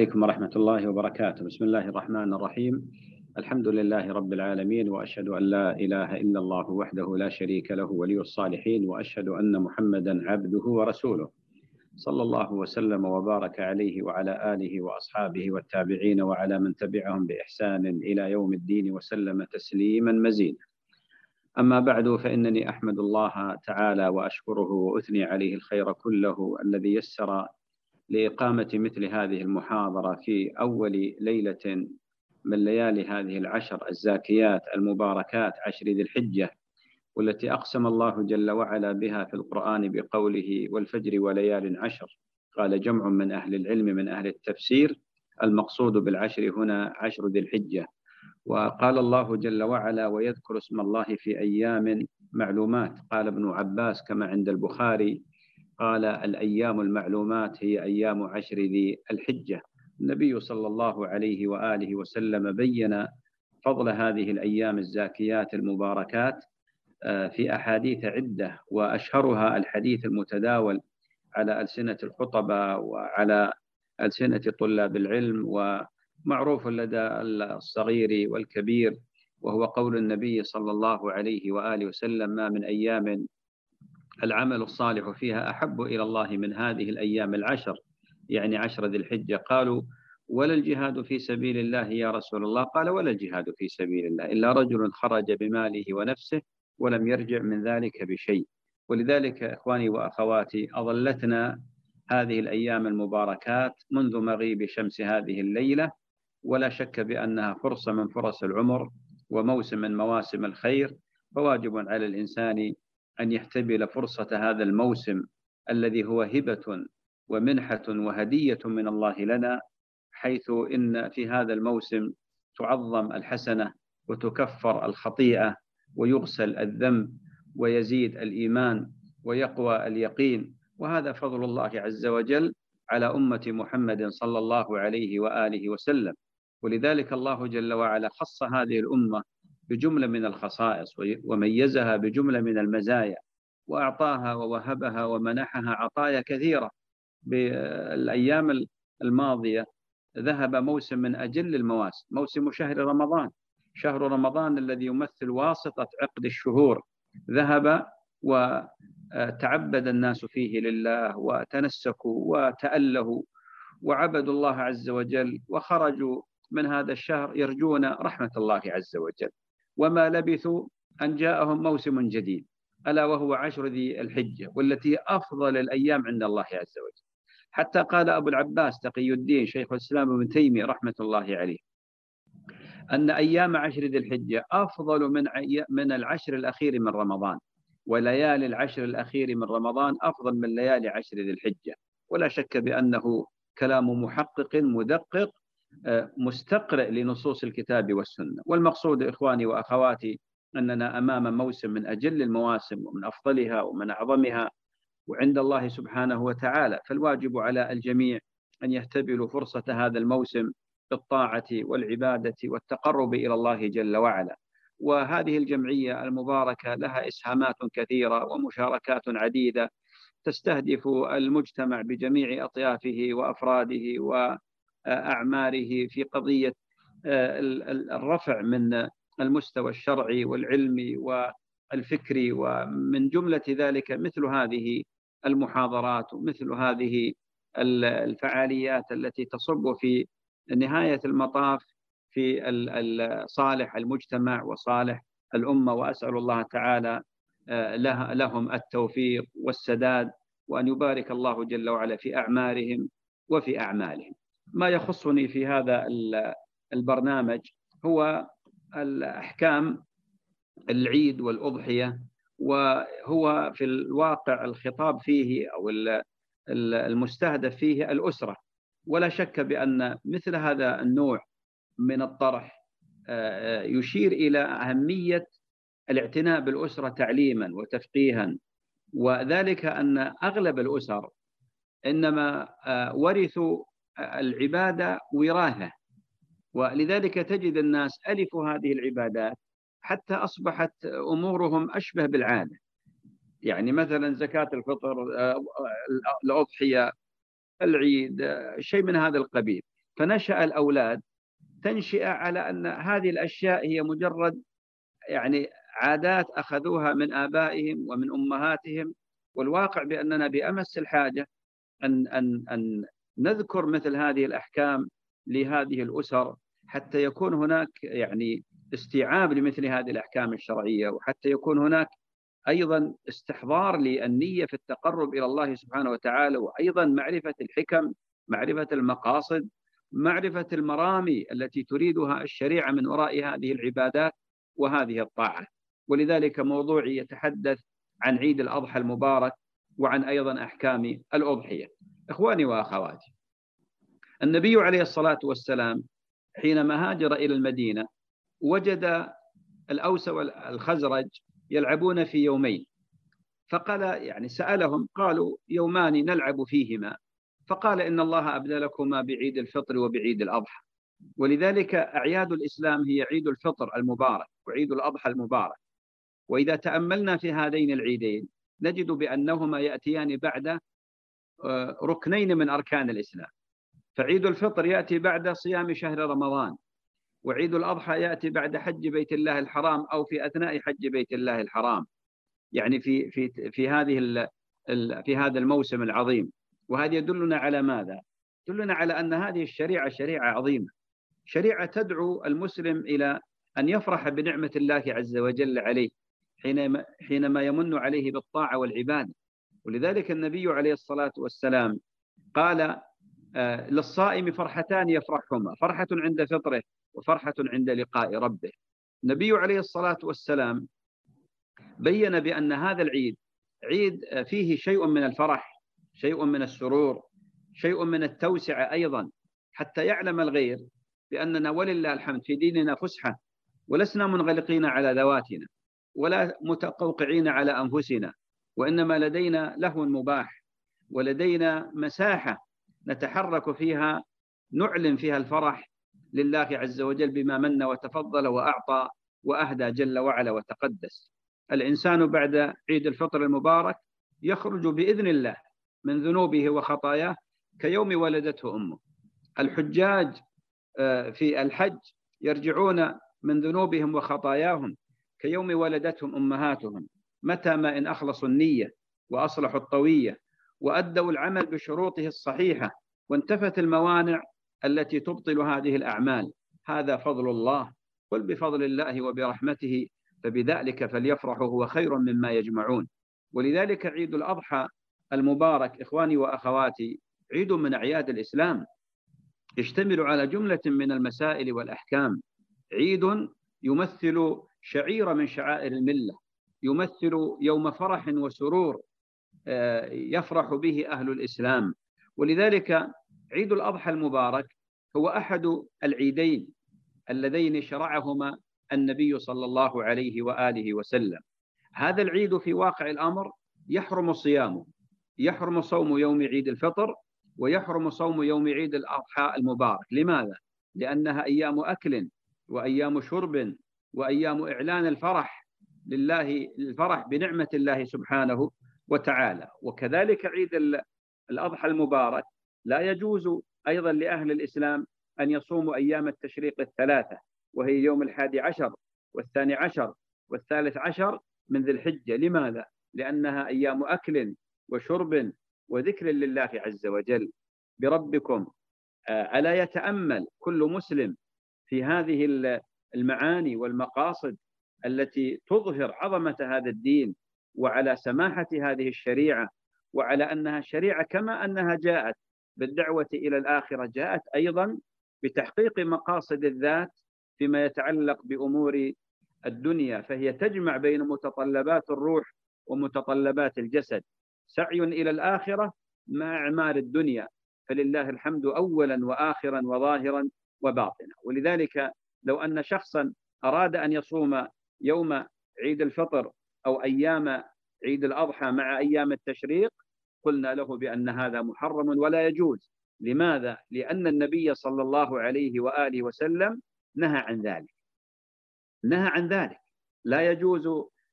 عليكم ورحمة الله وبركاته. بسم الله الرحمن الرحيم. الحمد لله رب العالمين وأشهد أن لا إله إلا الله وحده لا شريك له ولي الصالحين وأشهد أن محمدا عبده ورسوله. صلى الله وسلم وبارك عليه وعلى آله وأصحابه والتابعين وعلى من تبعهم بإحسان إلى يوم الدين وسلم تسليما مزيدا. أما بعد فإنني أحمد الله تعالى وأشكره وأثني عليه الخير كله الذي يسر لإقامة مثل هذه المحاضرة في أول ليلة من ليالي هذه العشر الزاكيات المباركات عشر ذي الحجة والتي أقسم الله جل وعلا بها في القرآن بقوله والفجر وليال عشر قال جمع من أهل العلم من أهل التفسير المقصود بالعشر هنا عشر ذي الحجة وقال الله جل وعلا ويذكر اسم الله في أيام معلومات قال ابن عباس كما عند البخاري قال الأيام المعلومات هي أيام عشر ذي الحجة. النبي صلى الله عليه وآله وسلم بين فضل هذه الأيام الزاكيات المباركات آه، في أحاديث عدة وأشهرها الحديث المتداول على ألسنة الخطباء وعلى ألسنة طلاب العلم ومعروف لدى الصغير والكبير وهو قول النبي صلى الله عليه وآله وسلم ما من أيام العمل الصالح فيها أحب إلى الله من هذه الأيام العشر يعني عشر ذي الحجة. قالوا ولا الجهاد في سبيل الله يا رسول الله؟ قال ولا الجهاد في سبيل الله إلا رجل خرج بماله ونفسه ولم يرجع من ذلك بشيء. ولذلك إخواني وأخواتي أظلتنا هذه الأيام المباركات منذ مغيب شمس هذه الليلة ولا شك بأنها فرصة من فرص العمر وموسم من مواسم الخير فواجب على الإنسان أن يحتبل فرصة هذا الموسم الذي هو هبة ومنحة وهدية من الله لنا حيث إن في هذا الموسم تعظم الحسنة وتكفر الخطيئة ويغسل الذنب ويزيد الإيمان ويقوى اليقين. وهذا فضل الله عز وجل على أمة محمد صلى الله عليه وآله وسلم. ولذلك الله جل وعلا خص هذه الأمة بجملة من الخصائص وميزها بجملة من المزايا وأعطاها ووهبها ومنحها عطايا كثيرة. بالأيام الماضية ذهب موسم من أجل المواسم موسم شهر رمضان. شهر رمضان الذي يمثل واسطة عقد الشهور. ذهب وتعبد الناس فيه لله وتنسكوا وتألهوا وعبدوا الله عز وجل وخرجوا من هذا الشهر يرجون رحمة الله عز وجل. وما لبثوا أن جاءهم موسم جديد ألا وهو عشر ذي الحجة والتي أفضل الأيام عند الله عز وجل. حتى قال أبو العباس تقي الدين شيخ الإسلام ابن تيمية رحمة الله عليه أن أيام عشر ذي الحجة أفضل من من العشر الأخير من رمضان وليالي العشر الأخير من رمضان أفضل من ليالي عشر ذي الحجة. ولا شك بأنه كلام محقق مدقق مستقرئ لنصوص الكتاب والسنة. والمقصود إخواني وأخواتي أننا أمام موسم من أجل المواسم ومن أفضلها ومن أعظمها وعند الله سبحانه وتعالى. فالواجب على الجميع أن يهتبلوا فرصة هذا الموسم بالطاعة والعبادة والتقرب إلى الله جل وعلا. وهذه الجمعية المباركة لها إسهامات كثيرة ومشاركات عديدة تستهدف المجتمع بجميع أطيافه وأفراده وأعماره في قضية آه، الرفع من المستوى الشرعي والعلمي والفكري ومن جملة ذلك مثل هذه المحاضرات ومثل هذه الفعاليات التي تصب في نهاية المطاف في صالح المجتمع وصالح الأمة. وأسأل الله تعالى آه، لهم التوفيق والسداد وأن يبارك الله جل وعلا في أعمارهم وفي أعمالهم. ما يخصني في هذا البرنامج هو الأحكام العيد والأضحية وهو في الواقع الخطاب فيه أو المستهدف فيه الأسرة. ولا شك بأن مثل هذا النوع من الطرح آه، يشير إلى أهمية الاعتناء بالأسرة تعليما وتفقيها. وذلك أن أغلب الأسر إنما آه، ورثوا العبادة وراثة. ولذلك تجد الناس ألفوا هذه العبادات حتى أصبحت أمورهم أشبه بالعادة. يعني مثلا زكاة الفطر الأضحية العيد شيء من هذا القبيل. فنشأ الأولاد تنشئة على أن هذه الأشياء هي مجرد يعني عادات أخذوها من آبائهم ومن أمهاتهم. والواقع بأننا بأمس الحاجة أن, أن, أن نذكر مثل هذه الأحكام لهذه الأسر حتى يكون هناك يعني استيعاب لمثل هذه الأحكام الشرعية وحتى يكون هناك أيضا استحضار للنية في التقرب إلى الله سبحانه وتعالى وأيضا معرفة الحكم معرفة المقاصد معرفة المرامي التي تريدها الشريعة من وراء هذه العبادات وهذه الطاعة. ولذلك موضوعي يتحدث عن عيد الأضحى المبارك وعن أيضا أحكام الأضحية. إخواني وأخواتي النبي عليه الصلاة والسلام حينما هاجر إلى المدينة وجد الأوس والخزرج يلعبون في يومين. فقال يعني سألهم قالوا يومان نلعب فيهما. فقال إن الله أبدلكما بعيد الفطر وبعيد الأضحى. ولذلك أعياد الإسلام هي عيد الفطر المبارك وعيد الأضحى المبارك. وإذا تأملنا في هذين العيدين نجد بأنهما يأتيان بعد ركنين من أركان الإسلام. فعيد الفطر يأتي بعد صيام شهر رمضان وعيد الأضحى يأتي بعد حج بيت الله الحرام أو في أثناء حج بيت الله الحرام. يعني في في في هذه في هذا الموسم العظيم. وهذا يدلنا على ماذا؟ يدلنا على أن هذه الشريعة شريعة عظيمة. شريعة تدعو المسلم إلى أن يفرح بنعمة الله عز وجل عليه حينما حينما يمن عليه بالطاعة والعبادة. ولذلك النبي عليه الصلاة والسلام قال آه، للصائم فرحتان يفرحهما فرحة عند فطره وفرحة عند لقاء ربه. النبي عليه الصلاة والسلام بين بأن هذا العيد عيد فيه شيء من الفرح شيء من السرور شيء من التوسعة أيضا حتى يعلم الغير بأننا ولله الحمد في ديننا فسحة ولسنا منغلقين على ذواتنا ولا متقوقعين على أنفسنا. وإنما لدينا لهو مباح ولدينا مساحة نتحرك فيها نعلن فيها الفرح لله عز وجل بما من وتفضل وأعطى وأهدى جل وعلا وتقدس. الإنسان بعد عيد الفطر المبارك يخرج بإذن الله من ذنوبه وخطاياه كيوم ولدته أمه. الحجاج آه، في الحج يرجعون من ذنوبهم وخطاياهم كيوم ولدتهم أمهاتهم. متى ما إن أخلصوا النية وأصلحوا الطوية وأدوا العمل بشروطه الصحيحة وانتفت الموانع التي تبطل هذه الأعمال. هذا فضل الله قل بفضل الله وبرحمته فبذلك فليفرحوا هو خير مما يجمعون. ولذلك عيد الأضحى المبارك إخواني وأخواتي عيد من أعياد الإسلام. يشتمل على جملة من المسائل والأحكام. عيد يمثل شعيرة من شعائر الملة. يمثل يوم فرح وسرور آه، يفرح به أهل الإسلام. ولذلك عيد الأضحى المبارك هو أحد العيدين اللذين شرعهما النبي صلى الله عليه وآله وسلم. هذا العيد في واقع الأمر يحرم صيامه يحرم صوم يوم عيد الفطر ويحرم صوم يوم عيد الأضحى المبارك. لماذا؟ لأنها أيام أكل وأيام شرب وأيام إعلان الفرح. لله الفرح بنعمة الله سبحانه وتعالى. وكذلك عيد الأضحى المبارك. لا يجوز أيضا لأهل الإسلام أن يصوموا أيام التشريق الثلاثة وهي يوم الحادي عشر والثاني عشر والثالث عشر من ذي الحجة. لماذا؟ لأنها أيام أكل وشرب وذكر لله عز وجل. بربكم آه، ألا يتأمل كل مسلم في هذه المعاني والمقاصد التي تظهر عظمة هذا الدين وعلى سماحة هذه الشريعة وعلى أنها شريعة كما أنها جاءت بالدعوة إلى الآخرة جاءت أيضا بتحقيق مقاصد الذات فيما يتعلق بأمور الدنيا فهي تجمع بين متطلبات الروح ومتطلبات الجسد. سعي إلى الآخرة مع إعمار الدنيا فلله الحمد أولا وآخرا وظاهرا وباطنا. ولذلك لو أن شخصا أراد أن يصوم يوم عيد الفطر أو أيام عيد الأضحى مع أيام التشريق قلنا له بأن هذا محرم ولا يجوز. لماذا؟ لأن النبي صلى الله عليه وآله وسلم نهى عن ذلك. نهى عن ذلك. لا يجوز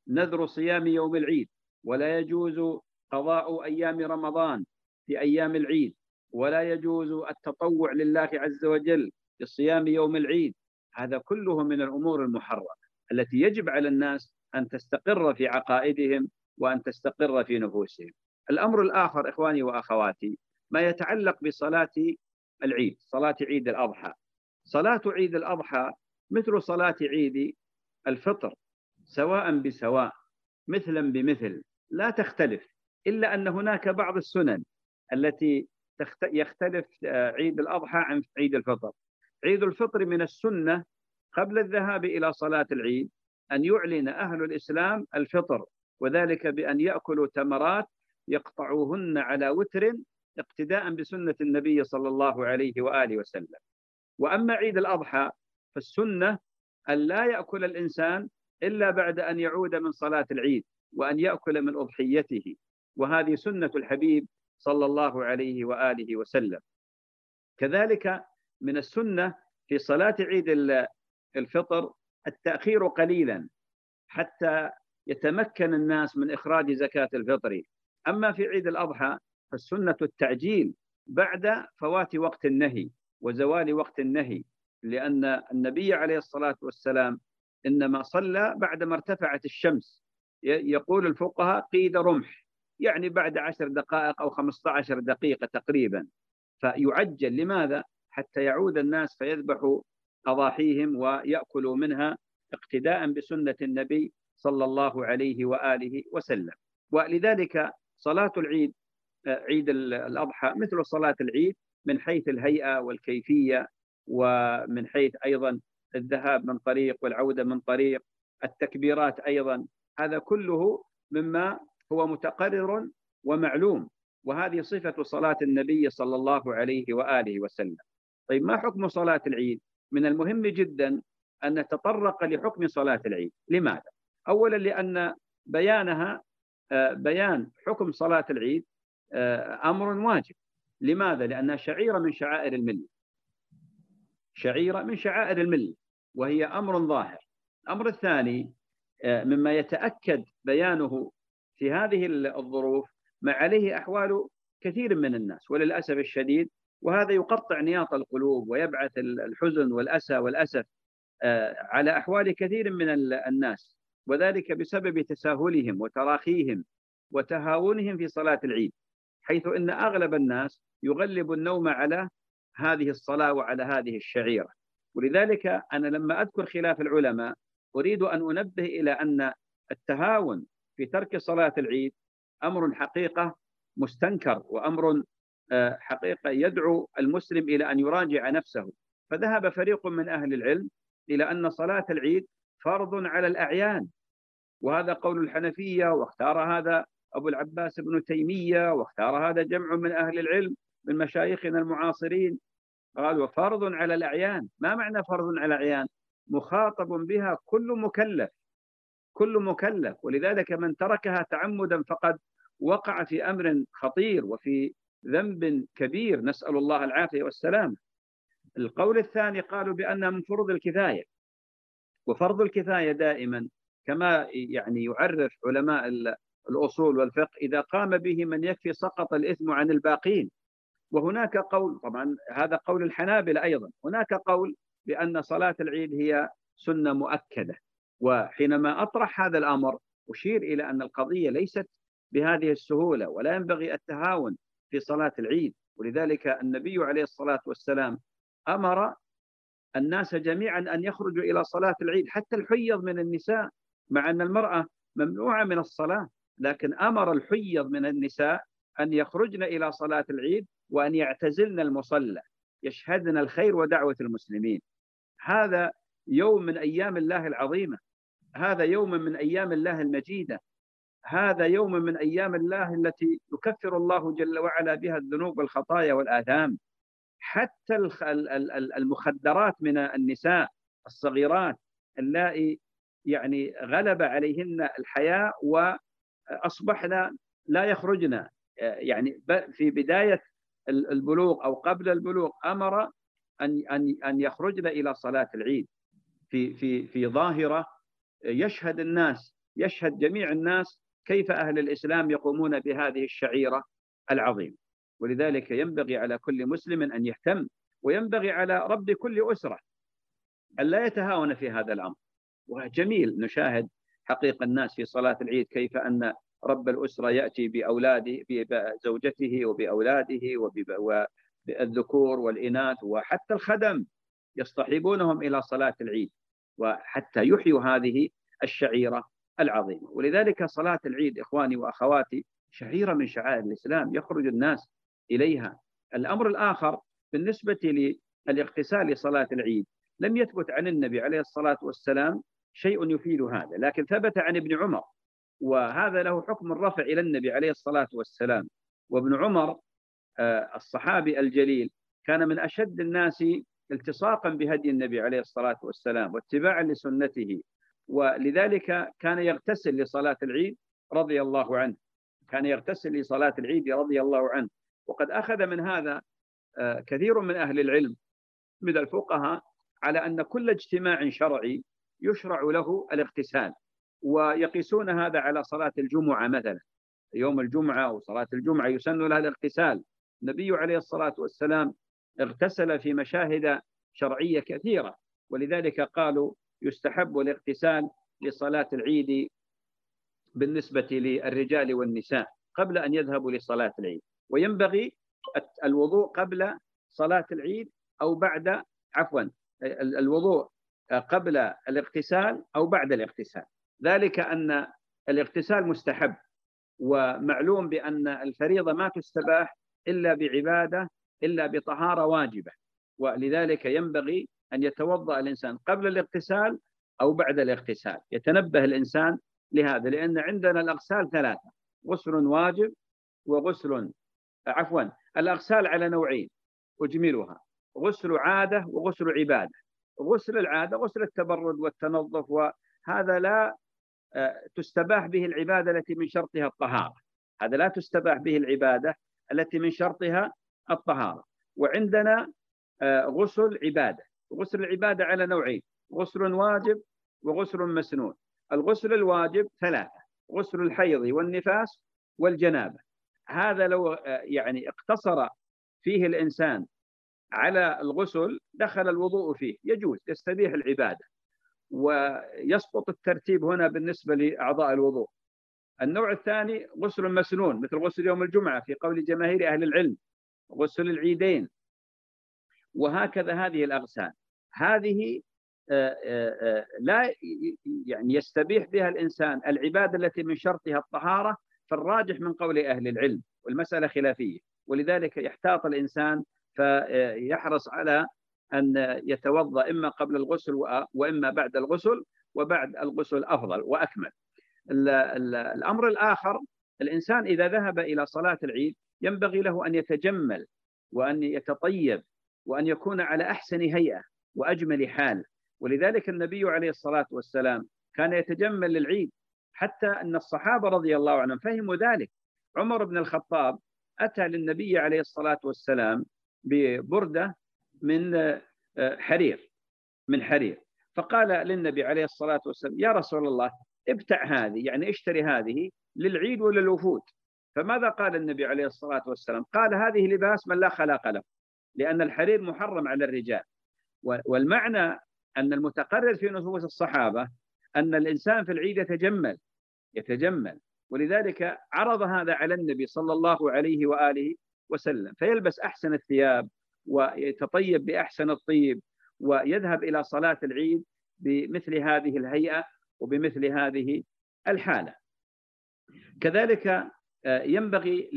نذر صيام يوم العيد ولا يجوز قضاء أيام رمضان في أيام العيد ولا يجوز التطوع لله عز وجل بصيام يوم العيد. هذا كله من الأمور المحرمة. التي يجب على الناس أن تستقر في عقائدهم وأن تستقر في نفوسهم. الأمر الآخر إخواني وأخواتي ما يتعلق بصلاة العيد صلاة عيد الأضحى. صلاة عيد الأضحى مثل صلاة عيد الفطر سواء بسواء مثلا بمثل. لا تختلف إلا أن هناك بعض السنن التي يختلف آه، عيد الأضحى عن عيد الفطر. عيد الفطر من السنة قبل الذهاب إلى صلاة العيد أن يعلن أهل الإسلام الفطر وذلك بأن يأكلوا تمرات يقطعوهن على وتر اقتداء بسنة النبي صلى الله عليه وآله وسلم. وأما عيد الأضحى فالسنة أن لا يأكل الإنسان إلا بعد أن يعود من صلاة العيد وأن يأكل من أضحيته. وهذه سنة الحبيب صلى الله عليه وآله وسلم. كذلك من السنة في صلاة عيد الفطر التأخير قليلا حتى يتمكن الناس من إخراج زكاة الفطر. أما في عيد الأضحى فالسنة التعجيل بعد فوات وقت النهي وزوال وقت النهي لأن النبي عليه الصلاة والسلام إنما صلى بعدما ارتفعت الشمس. يقول الفقهاء قيد رمح يعني بعد عشر دقائق أو خمسة عشر دقيقة تقريبا. فيعجل لماذا؟ حتى يعود الناس فيذبحوا أضاحيهم ويأكلوا منها اقتداء بسنة النبي صلى الله عليه وآله وسلم. ولذلك صلاة العيد عيد الأضحى مثل صلاة العيد من حيث الهيئة والكيفية ومن حيث أيضا الذهاب من طريق والعودة من طريق التكبيرات أيضا. هذا كله مما هو متقرر ومعلوم. وهذه صفة صلاة النبي صلى الله عليه وآله وسلم. طيب ما حكم صلاة العيد؟ من المهم جدا أن نتطرق لحكم صلاة العيد. لماذا؟ أولا لأن بيانها آه، بيان حكم صلاة العيد آه، أمر واجب. لماذا؟ لأنها شعيرة من شعائر الملة. شعيرة من شعائر الملة وهي أمر ظاهر. الأمر الثاني آه، مما يتأكد بيانه في هذه الظروف ما عليه أحوال كثير من الناس وللأسف الشديد وهذا يقطع نياط القلوب ويبعث الحزن والأسى والأسف آه، على أحوال كثير من الناس. وذلك بسبب تساهلهم وتراخيهم وتهاونهم في صلاة العيد حيث أن أغلب الناس يغلب النوم على هذه الصلاة وعلى هذه الشعيرة. ولذلك أنا لما أذكر خلاف العلماء أريد أن أنبه إلى أن التهاون في ترك صلاة العيد أمر حقيقة مستنكر وأمر حقيقة يدعو المسلم إلى أن يراجع نفسه. فذهب فريق من أهل العلم إلى أن صلاة العيد فرض على الأعيان. وهذا قول الحنفية واختار هذا أبو العباس بن تيمية واختار هذا جمع من أهل العلم من مشايخنا المعاصرين. قالوا فرض على الأعيان. ما معنى فرض على الأعيان؟ مخاطب بها كل مكلف. كل مكلف. ولذلك من تركها تعمدا فقد وقع في أمر خطير وفي ذنب كبير نسأل الله العافية والسلام. القول الثاني قالوا بأنها من فروض الكفاية. وفرض الكفاية دائما كما يعني يعرف علماء الأصول والفقه إذا قام به من يكفي سقط الإثم عن الباقين. وهناك قول طبعا هذا قول الحنابلة أيضا. هناك قول بأن صلاة العيد هي سنة مؤكدة. وحينما أطرح هذا الأمر أشير إلى أن القضية ليست بهذه السهولة ولا ينبغي التهاون في صلاة العيد. ولذلك النبي عليه الصلاة والسلام أمر الناس جميعا أن يخرجوا إلى صلاة العيد حتى الحيض من النساء مع أن المرأة ممنوعة من الصلاة لكن أمر الحيض من النساء أن يخرجن إلى صلاة العيد وأن يعتزلن المصلى يشهدن الخير ودعوة المسلمين. هذا يوم من أيام الله العظيمة هذا يوم من أيام الله المجيدة. هذا يوم من أيام الله التي يكفر الله جل وعلا بها الذنوب والخطايا والآثام. حتى المخدرات من النساء الصغيرات اللائي يعني غلب عليهن الحياء وأصبحن لا يخرجن يعني في بداية البلوغ أو قبل البلوغ أمر أن أن أن يخرجن إلى صلاة العيد. في في في ظاهرة يشهد الناس يشهد جميع الناس كيف أهل الإسلام يقومون بهذه الشعيرة العظيمة ولذلك ينبغي على كل مسلم أن يهتم وينبغي على رب كل أسرة أن لا يتهاون في هذا الأمر. وجميل نشاهد حقيقة الناس في صلاة العيد كيف أن رب الأسرة يأتي بأولاده بزوجته وبأولاده وبالذكور والإناث وحتى الخدم يصطحبونهم إلى صلاة العيد. وحتى يحيوا هذه الشعيرة العظيمة ولذلك صلاة العيد إخواني وأخواتي شعيرة من شعائر الإسلام يخرج الناس إليها. الأمر الآخر بالنسبة للاغتسال لصلاة العيد لم يثبت عن النبي عليه الصلاة والسلام شيء يفيد هذا لكن ثبت عن ابن عمر وهذا له حكم الرفع إلى النبي عليه الصلاة والسلام. وابن عمر آه، الصحابي الجليل كان من أشد الناس التصاقا بهدي النبي عليه الصلاة والسلام واتباعا لسنته. ولذلك كان يغتسل لصلاة العيد رضي الله عنه. كان يغتسل لصلاة العيد رضي الله عنه. وقد أخذ من هذا آه، كثير من أهل العلم من الفقهاء على أن كل اجتماع شرعي يشرع له الاغتسال ويقيسون هذا على صلاة الجمعة مثلا. يوم الجمعة أو صلاة الجمعة يسن لها الاغتسال. النبي عليه الصلاة والسلام اغتسل في مشاهد شرعية كثيرة ولذلك قالوا يستحب الاغتسال لصلاة العيد بالنسبة للرجال والنساء قبل أن يذهبوا لصلاة العيد. وينبغي الوضوء قبل صلاة العيد أو بعد عفوا الوضوء قبل الاغتسال أو بعد الاغتسال. ذلك أن الاغتسال مستحب ومعلوم بأن الفريضة ما تستباح إلا بعبادة إلا بطهارة واجبة. ولذلك ينبغي أن يتوضأ الإنسان قبل الاغتسال أو بعد الاغتسال. يتنبه الإنسان لهذا لأن عندنا الأغسال ثلاثة غسل واجب وغسل عفوا الأغسال على نوعين أجملها غسل عادة وغسل عبادة. غسل العادة غسل التبرد والتنظف وهذا لا آه، تستباح به العبادة التي من شرطها الطهارة. هذا لا تستباح به العبادة التي من شرطها الطهارة. وعندنا آه، غسل عبادة. غسل العبادة على نوعين غسل واجب وغسل مسنون. الغسل الواجب ثلاثة غسل الحيض والنفاس والجنابة. هذا لو آه، يعني اقتصر فيه الإنسان على الغسل دخل الوضوء فيه يجوز يستبيح العبادة. ويسقط الترتيب هنا بالنسبة لأعضاء الوضوء. النوع الثاني غسل مسنون مثل غسل يوم الجمعة في قول جماهير أهل العلم غسل العيدين. وهكذا هذه الأغسال. هذه آه، آه، آه، لا يعني يستبيح بها الإنسان العبادة التي من شرطها الطهارة فالراجح من قول أهل العلم والمسألة خلافية ولذلك يحتاط الإنسان فيحرص على أن يتوضأ إما قبل الغسل وإما بعد الغسل وبعد الغسل أفضل وأكمل. الأمر الآخر الإنسان إذا ذهب إلى صلاة العيد ينبغي له أن يتجمل وأن يتطيب وأن يكون على أحسن هيئة. وأجمل حال. ولذلك النبي عليه الصلاة والسلام كان يتجمل للعيد حتى أن الصحابة رضي الله عنهم فهموا ذلك. عمر بن الخطاب أتى للنبي عليه الصلاة والسلام ببردة من آه، حرير من حرير. فقال للنبي عليه الصلاة والسلام يا رسول الله ابتع هذه يعني اشتري هذه للعيد وللوفود. فماذا قال النبي عليه الصلاة والسلام؟ قال هذه لباس من لا خلاق له لأن الحرير محرم على الرجال. والمعنى أن المتقرر في نصوص الصحابة أن الإنسان في العيد يتجمل يتجمل ولذلك عرض هذا على النبي صلى الله عليه وآله وسلم فيلبس أحسن الثياب ويتطيب بأحسن الطيب ويذهب إلى صلاة العيد بمثل هذه الهيئة وبمثل هذه الحالة. كذلك آه، ينبغي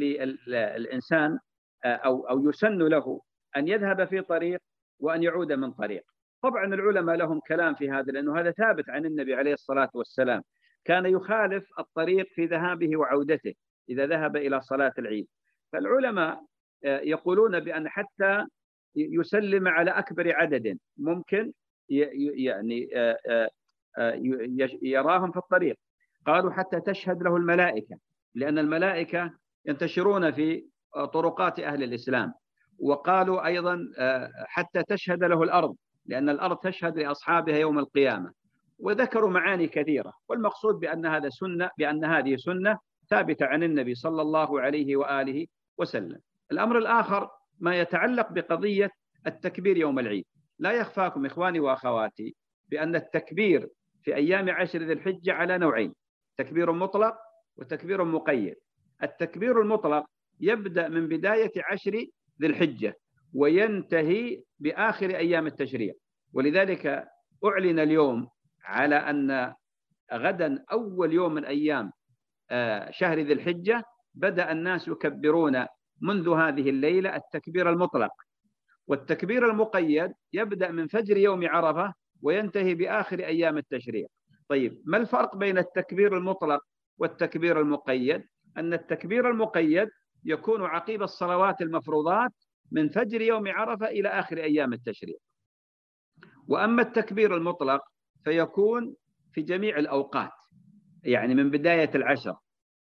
للإنسان آه، أو أو يسن له أن يذهب في طريق وأن يعود من طريق. طبعا العلماء لهم كلام في هذا لأنه هذا ثابت عن النبي عليه الصلاة والسلام. كان يخالف الطريق في ذهابه وعودته إذا ذهب إلى صلاة العيد. فالعلماء آه، يقولون بأن حتى يسلم على أكبر عدد ممكن يعني آه، آه، يراهم في الطريق. قالوا حتى تشهد له الملائكة لأن الملائكة ينتشرون في طرقات أهل الإسلام. وقالوا أيضا حتى تشهد له الأرض لأن الأرض تشهد لأصحابها يوم القيامة. وذكروا معاني كثيرة والمقصود بأن هذا سنة بأن هذه سنة ثابتة عن النبي صلى الله عليه وآله وسلم. الأمر الآخر ما يتعلق بقضية التكبير يوم العيد. لا يخفاكم إخواني وأخواتي بأن التكبير في أيام عشر ذي الحجة على نوعين تكبير مطلق وتكبير مقيد. التكبير المطلق يبدأ من بداية عشر ذي الحجة وينتهي بآخر أيام التشريع. ولذلك أعلن اليوم على أن غدا أول يوم من أيام آه، شهر ذي الحجة بدأ الناس يكبرون منذ هذه الليلة التكبير المطلق. والتكبير المقيد يبدأ من فجر يوم عرفة وينتهي بآخر أيام التشريع. طيب ما الفرق بين التكبير المطلق والتكبير المقيد؟ أن التكبير المقيد يكون عقيب الصلوات المفروضات من فجر يوم عرفة إلى آخر أيام التشريع وأما التكبير المطلق فيكون في جميع الأوقات يعني من بداية العشر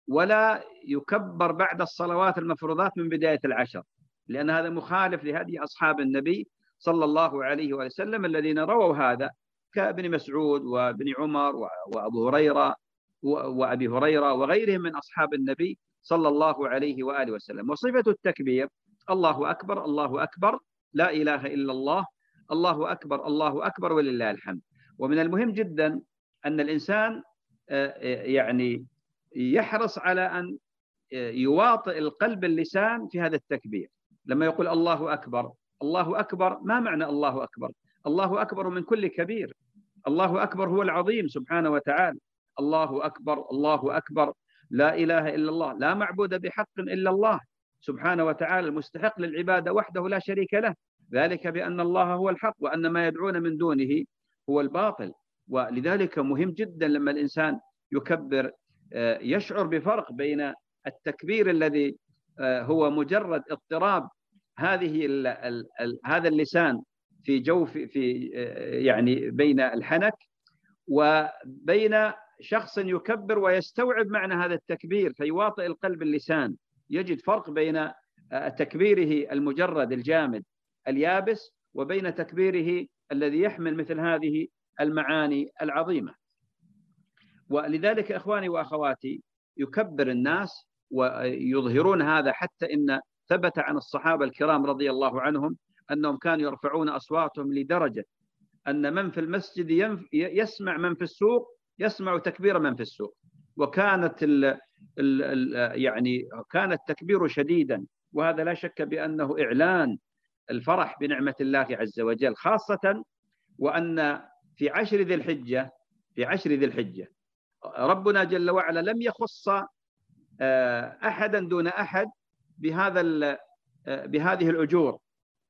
ولا يكبر بعد الصلوات المفروضات من بداية العشر لأن هذا مخالف لهدي أصحاب النبي صلى الله عليه وسلم الذين رووا هذا كابن مسعود وابن عمر وأبو هريرة وأبي هريرة وغيرهم من أصحاب النبي صلى الله عليه وآله وسلم. وصفة التكبير الله أكبر الله أكبر لا إله إلا الله الله أكبر الله أكبر ولله الحمد. ومن المهم جدا أن الإنسان آه، آه، يعني يحرص على أن آه، يواطئ القلب اللسان في هذا التكبير. لما يقول الله أكبر الله أكبر ما معنى الله أكبر؟ الله أكبر من كل كبير. الله أكبر هو العظيم سبحانه وتعالى. الله أكبر الله أكبر لا إله إلا الله لا معبود بحق إلا الله سبحانه وتعالى المستحق للعبادة وحده لا شريك له. ذلك بأن الله هو الحق وأن ما يدعون من دونه هو الباطل. ولذلك مهم جدا لما الإنسان يكبر آه، يشعر بفرق بين التكبير الذي آه، هو مجرد اضطراب هذه ال ال ال هذا اللسان في جوف في آه، يعني بين الحنك وبين شخص يكبر ويستوعب معنى هذا التكبير فيواطئ القلب اللسان يجد فرق بين تكبيره المجرد الجامد اليابس وبين تكبيره الذي يحمل مثل هذه المعاني العظيمة. ولذلك إخواني وأخواتي يكبر الناس ويظهرون هذا حتى إن ثبت عن الصحابة الكرام رضي الله عنهم أنهم كانوا يرفعون أصواتهم لدرجة أن من في المسجد يسمع من في السوق يسمع تكبير من في السوق. وكانت ال ال ال يعني كان التكبير شديدا. وهذا لا شك بأنه إعلان الفرح بنعمة الله عز وجل خاصة وأن في عشر ذي الحجة في عشر ذي الحجة ربنا جل وعلا لم يخص آه، احدا دون أحد بهذا آه، بهذه الأجور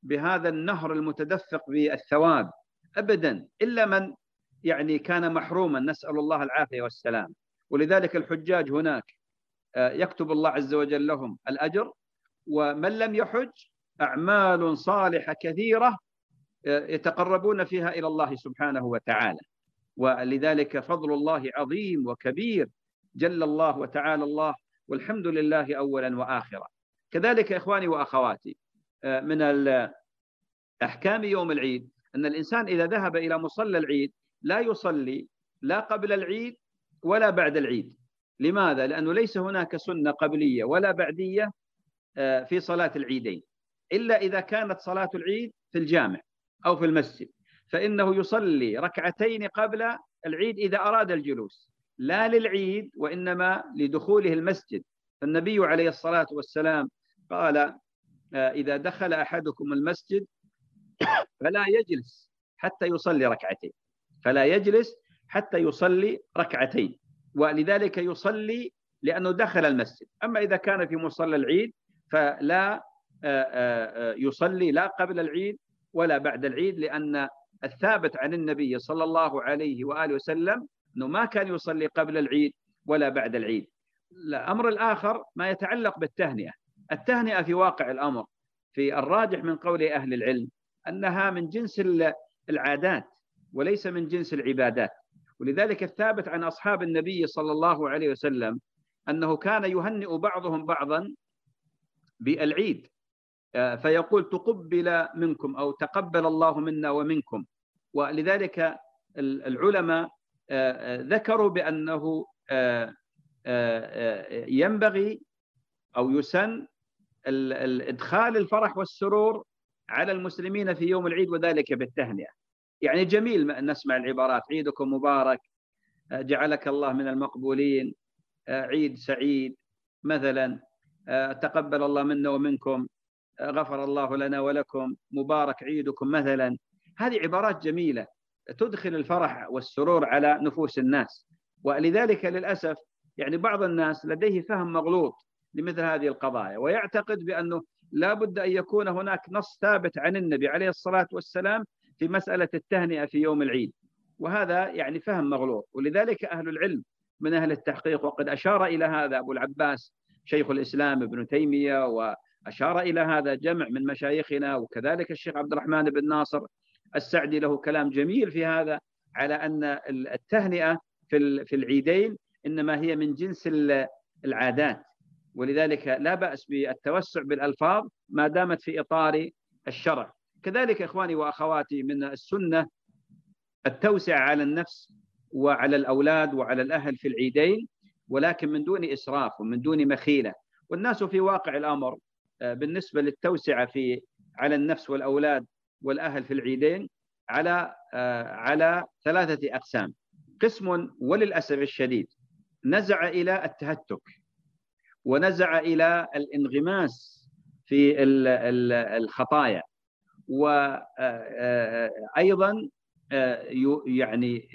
بهذا النهر المتدفق بالثواب ابدا إلا من يعني كان محروما نسأل الله العافية والسلام. ولذلك الحجاج هناك آه، يكتب الله عز وجل لهم الأجر ومن لم يحج أعمال صالحة كثيرة آه، يتقربون فيها إلى الله سبحانه وتعالى. ولذلك فضل الله عظيم وكبير جل الله وتعالى الله والحمد لله اولا واخرا. كذلك إخواني وأخواتي آه، من احكام يوم العيد أن الإنسان إذا ذهب إلى مصلى العيد لا يصلي لا قبل العيد ولا بعد العيد. لماذا؟ لأنه ليس هناك سنة قبلية ولا بعدية آه، في صلاة العيدين. إلا إذا كانت صلاة العيد في الجامع أو في المسجد. فإنه يصلي ركعتين قبل العيد إذا أراد الجلوس. لا للعيد وإنما لدخوله المسجد. فالنبي عليه الصلاة والسلام قال آه، إذا دخل أحدكم المسجد فلا يجلس حتى يصلي ركعتين. فلا يجلس حتى يصلي ركعتين. ولذلك يصلي لأنه دخل المسجد. أما إذا كان في مصلى العيد فلا آه، آه، يصلي لا قبل العيد ولا بعد العيد لأن الثابت عن النبي صلى الله عليه وآله وسلم أنه ما كان يصلي قبل العيد ولا بعد العيد. الأمر الآخر ما يتعلق بالتهنئة. التهنئة في واقع الأمر في الراجح من قول أهل العلم أنها من جنس العادات. وليس من جنس العبادات. ولذلك الثابت عن أصحاب النبي صلى الله عليه وسلم أنه كان يهنئ بعضهم بعضا بالعيد. آه، فيقول تقبل منكم أو تقبل الله منا ومنكم. ولذلك العلماء آه، آه، ذكروا بأنه ينبغي أو يسن إدخال الفرح والسرور على المسلمين في يوم العيد وذلك بالتهنئة. يعني جميل نسمع العبارات. عيدكم مبارك. جعلك الله من المقبولين. عيد سعيد. مثلا تقبل الله منا ومنكم. غفر الله لنا ولكم. مبارك عيدكم مثلا. هذه عبارات جميلة تدخل الفرح والسرور على نفوس الناس. ولذلك للأسف يعني بعض الناس لديه فهم مغلوط لمثل هذه القضايا ويعتقد بأنه لا بد أن يكون هناك نص ثابت عن النبي عليه الصلاة والسلام في مسألة التهنئة في يوم العيد وهذا يعني فهم مغلوط. ولذلك أهل العلم من أهل التحقيق وقد أشار إلى هذا أبو العباس شيخ الإسلام ابن تيمية وأشار إلى هذا جمع من مشايخنا وكذلك الشيخ عبد الرحمن بن ناصر السعدي له كلام جميل في هذا على أن التهنئة في العيدين إنما هي من جنس العادات. ولذلك لا بأس بالتوسع بالألفاظ ما دامت في إطار الشرع. كذلك إخواني وأخواتي من السنة التوسعه على النفس وعلى الأولاد وعلى الأهل في العيدين ولكن من دون إسراف ومن دون مخيلة. والناس في واقع الأمر آه، بالنسبة للتوسعة في على النفس والأولاد والأهل في العيدين على آه، على ثلاثة أقسام. قسم وللأسف الشديد نزع إلى التهتك ونزع إلى الانغماس في الخطايا. وأيضا آه، يعني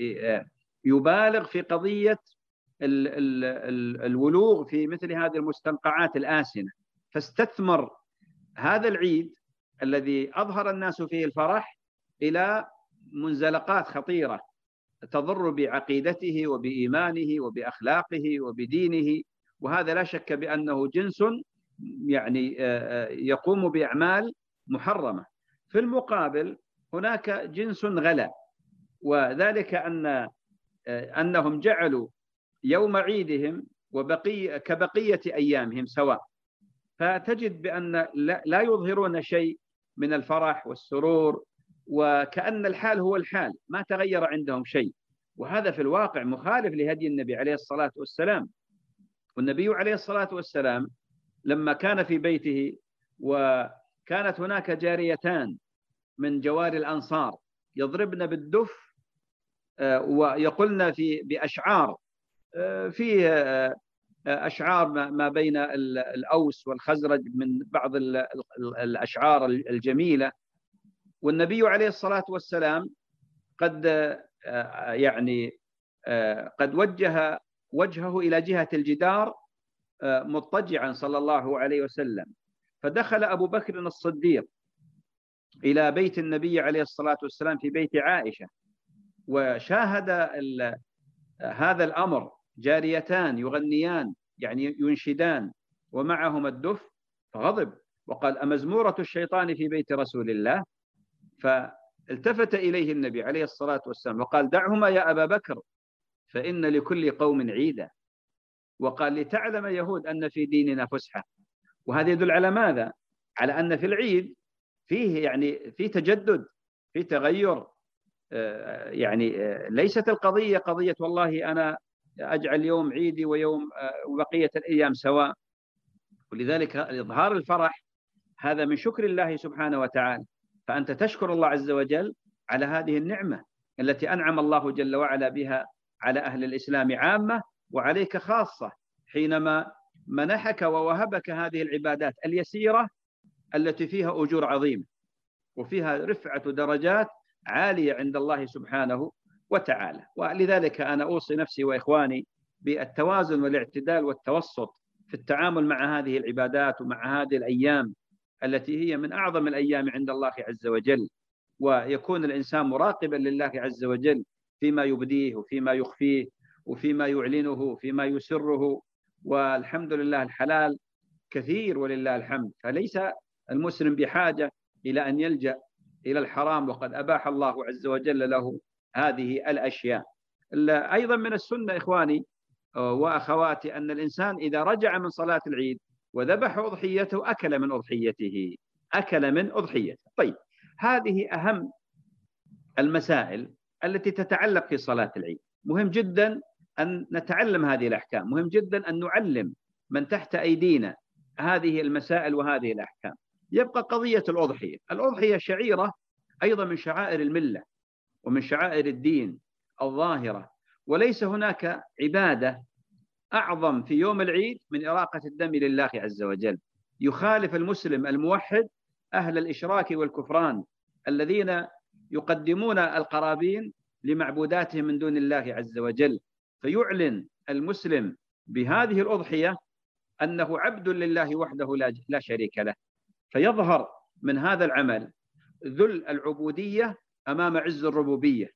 يبالغ في قضية الولوغ في مثل هذه المستنقعات الآسنة. فاستثمر هذا العيد الذي أظهر الناس فيه الفرح إلى منزلقات خطيرة تضر بعقيدته وبإيمانه وبأخلاقه وبدينه. وهذا لا شك بأنه جنس يعني آه، آه، يقوم بأعمال محرمة. في المقابل هناك جنس غلا وذلك أن آه، أنهم جعلوا يوم عيدهم وبقي كبقية أيامهم سواء. فتجد بأن لا يظهرون شيء من الفرح والسرور وكأن الحال هو الحال ما تغير عندهم شيء. وهذا في الواقع مخالف لهدي النبي عليه الصلاة والسلام. والنبي عليه الصلاة والسلام لما كان في بيته وكانت هناك جاريتان من جوار الأنصار يضربن بالدف آه، ويقولن في بأشعار فيه آه، أشعار ما بين الأوس والخزرج من بعض الأشعار الجميلة. والنبي عليه الصلاة والسلام قد آه، يعني آه، قد وجه وجهه إلى جهة الجدار مضطجعا صلى الله عليه وسلم. فدخل أبو بكر الصديق إلى بيت النبي عليه الصلاة والسلام في بيت عائشة وشاهد هذا الأمر جاريتان يغنيان يعني ينشدان ومعهما الدف فغضب وقال أمزمورة الشيطان في بيت رسول الله؟ فالتفت إليه النبي عليه الصلاة والسلام وقال دعهما يا أبا بكر فإن لكل قوم عيدا. وقال لتعلم يهود أن في ديننا فسحة. وهذا يدل على ماذا؟ على أن في العيد فيه يعني في تجدد في تغير آه، يعني آه، ليست القضية قضية والله أنا أجعل يوم عيدي ويوم آه، وبقية الأيام سواء ولذلك إظهار الفرح هذا من شكر الله سبحانه وتعالى فأنت تشكر الله عز وجل على هذه النعمة التي أنعم الله جل وعلا بها على أهل الإسلام عامة وعليك خاصة حينما منحك ووهبك هذه العبادات اليسيرة التي فيها أجور عظيمة وفيها رفعة درجات عالية عند الله سبحانه وتعالى. ولذلك أنا أوصي نفسي وإخواني بالتوازن والاعتدال والتوسط في التعامل مع هذه العبادات ومع هذه الأيام التي هي من أعظم الأيام عند الله عز وجل. ويكون الإنسان مراقبا لله عز وجل فيما يبديه وفيما يخفيه وفيما يعلنه فيما يسره. والحمد لله الحلال كثير ولله الحمد. فليس المسلم بحاجة إلى أن يلجأ إلى الحرام وقد أباح الله عز وجل له هذه الأشياء. أيضا من السنة إخواني وأخواتي أن الإنسان إذا رجع من صلاة العيد وذبح أضحيته أكل من أضحيته. أكل من أضحيته. طيب هذه أهم المسائل التي تتعلق في صلاة العيد. مهم جدا أن نتعلم هذه الأحكام. مهم جدا أن نعلم من تحت أيدينا هذه المسائل وهذه الأحكام. يبقى قضية الأضحية. الأضحية شعيرة أيضا من شعائر الملة ومن شعائر الدين الظاهرة. وليس هناك عبادة أعظم في يوم العيد من إراقة الدم لله عز وجل. يخالف المسلم الموحد أهل الإشراك والكفران الذين يقدمون القرابين لمعبوداتهم من دون الله عز وجل. فيعلن المسلم بهذه الأضحية أنه عبد لله وحده لا شريك له. فيظهر من هذا العمل ذل العبودية أمام عز الربوبية.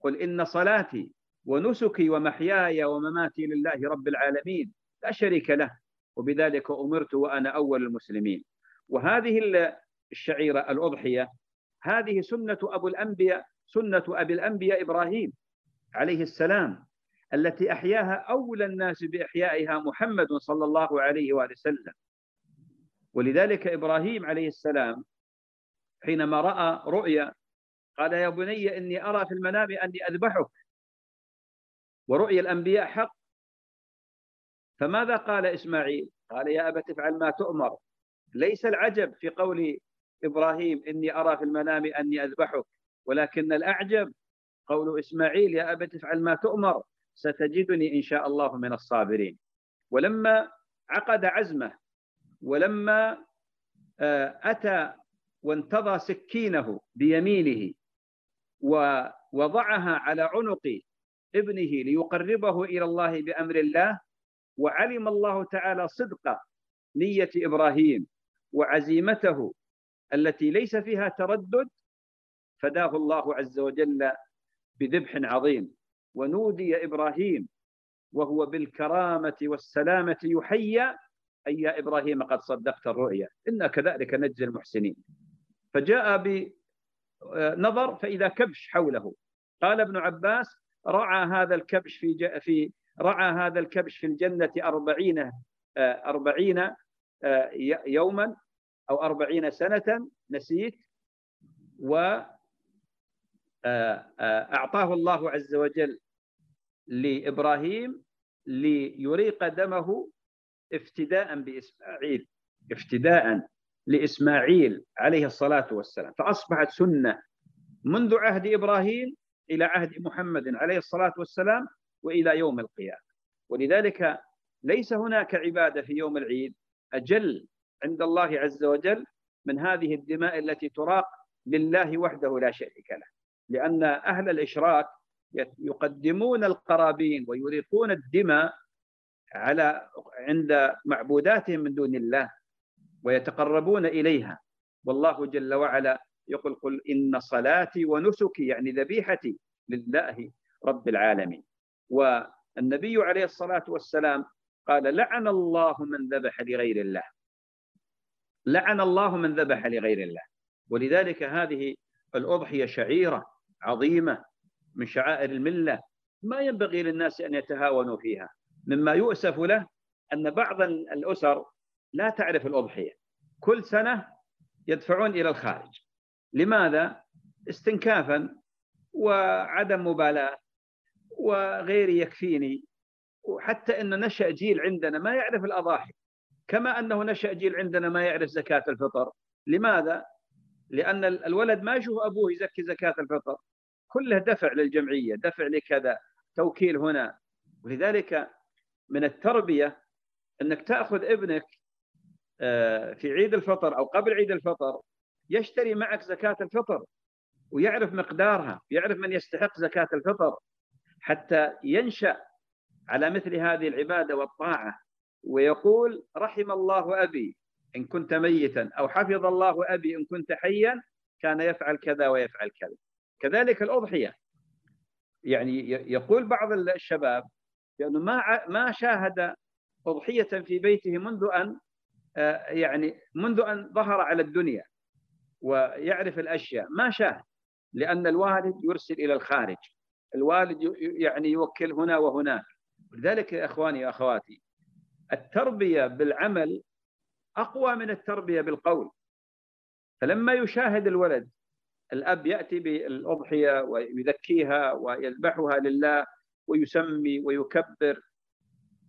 قل إن صلاتي ونسكي ومحياي ومماتي لله رب العالمين لا شريك له وبذلك أمرت وأنا أول المسلمين. وهذه الشعيرة الأضحية هذه سنة أبو الأنبياء سنة أبي الأنبياء إبراهيم عليه السلام. التي أحياها أولى الناس بإحيائها محمد صلى الله عليه وآله وسلم. ولذلك إبراهيم عليه السلام حينما رأى رؤيا قال يا بني إني أرى في المنام أني أذبحك. ورؤيا الأنبياء حق. فماذا قال إسماعيل؟ قال يا أبت افعل ما تؤمر. ليس العجب في قول إبراهيم إني أرى في المنام أني أذبحك ولكن الأعجب قول إسماعيل يا أبت افعل ما تؤمر. ستجدني إن شاء الله من الصابرين. ولما عقد عزمه ولما آه، أتى وانتضى سكينه بيمينه ووضعها على عنق ابنه ليقربه إلى الله بأمر الله وعلم الله تعالى صدق نية إبراهيم وعزيمته التي ليس فيها تردد فداه الله عز وجل بذبح عظيم. ونودي إبراهيم وهو بالكرامة والسلامة يحيى أي يا إبراهيم قد صدقت الرؤيا إنا كذلك نجزي المحسنين. فجاء بنظر فإذا كبش حوله. قال ابن عباس رعى هذا الكبش في في رعى هذا الكبش في الجنة أربعين أربعين يوما أو أربعين سنة نسيت و أعطاه الله عز وجل لإبراهيم ليريق دمه افتداء بإسماعيل افتداء لإسماعيل عليه الصلاة والسلام. فأصبحت سنة منذ عهد إبراهيم إلى عهد محمد عليه الصلاة والسلام وإلى يوم القيامة. ولذلك ليس هناك عبادة في يوم العيد أجل عند الله عز وجل من هذه الدماء التي تراق لله وحده لا شريك له. لأن أهل الإشراك يقدمون القرابين ويريقون الدماء على عند معبوداتهم من دون الله ويتقربون إليها. والله جل وعلا يقول قل إن صلاتي ونسكي يعني ذبيحتي لله رب العالمين. والنبي عليه الصلاة والسلام قال لعن الله من ذبح لغير الله. لعن الله من ذبح لغير الله. ولذلك هذه الأضحية شعيرة. عظيمة من شعائر الملة ما ينبغي للناس أن يتهاونوا فيها. مما يؤسف له أن بعض الأسر لا تعرف الأضحية. كل سنة يدفعون إلى الخارج. لماذا؟ استنكافا وعدم مبالاة وغيري يكفيني. وحتى أن نشأ جيل عندنا ما يعرف الأضاحي. كما أنه نشأ جيل عندنا ما يعرف زكاة الفطر. لماذا؟ لأن الولد ما يشوف أبوه يزكي زكاة الفطر. كله دفع للجمعية دفع لكذا توكيل هنا. ولذلك من التربية أنك تأخذ ابنك آه، في عيد الفطر أو قبل عيد الفطر يشتري معك زكاة الفطر ويعرف مقدارها يعرف من يستحق زكاة الفطر حتى ينشأ على مثل هذه العبادة والطاعة ويقول رحم الله أبي إن كنت ميتا أو حفظ الله أبي إن كنت حيا كان يفعل كذا ويفعل كذا. كذلك الأضحية. يعني يقول بعض الشباب لأنه ما ما شاهد أضحية في بيته منذ أن آه، يعني منذ أن ظهر على الدنيا ويعرف الأشياء. ما شاهد لأن الوالد يرسل إلى الخارج. الوالد يعني يوكل هنا وهناك. لذلك يا إخواني وأخواتي التربية بالعمل أقوى من التربية بالقول. فلما يشاهد الولد الأب يأتي بالأضحية ويذكيها ويذبحها لله ويسمي ويكبر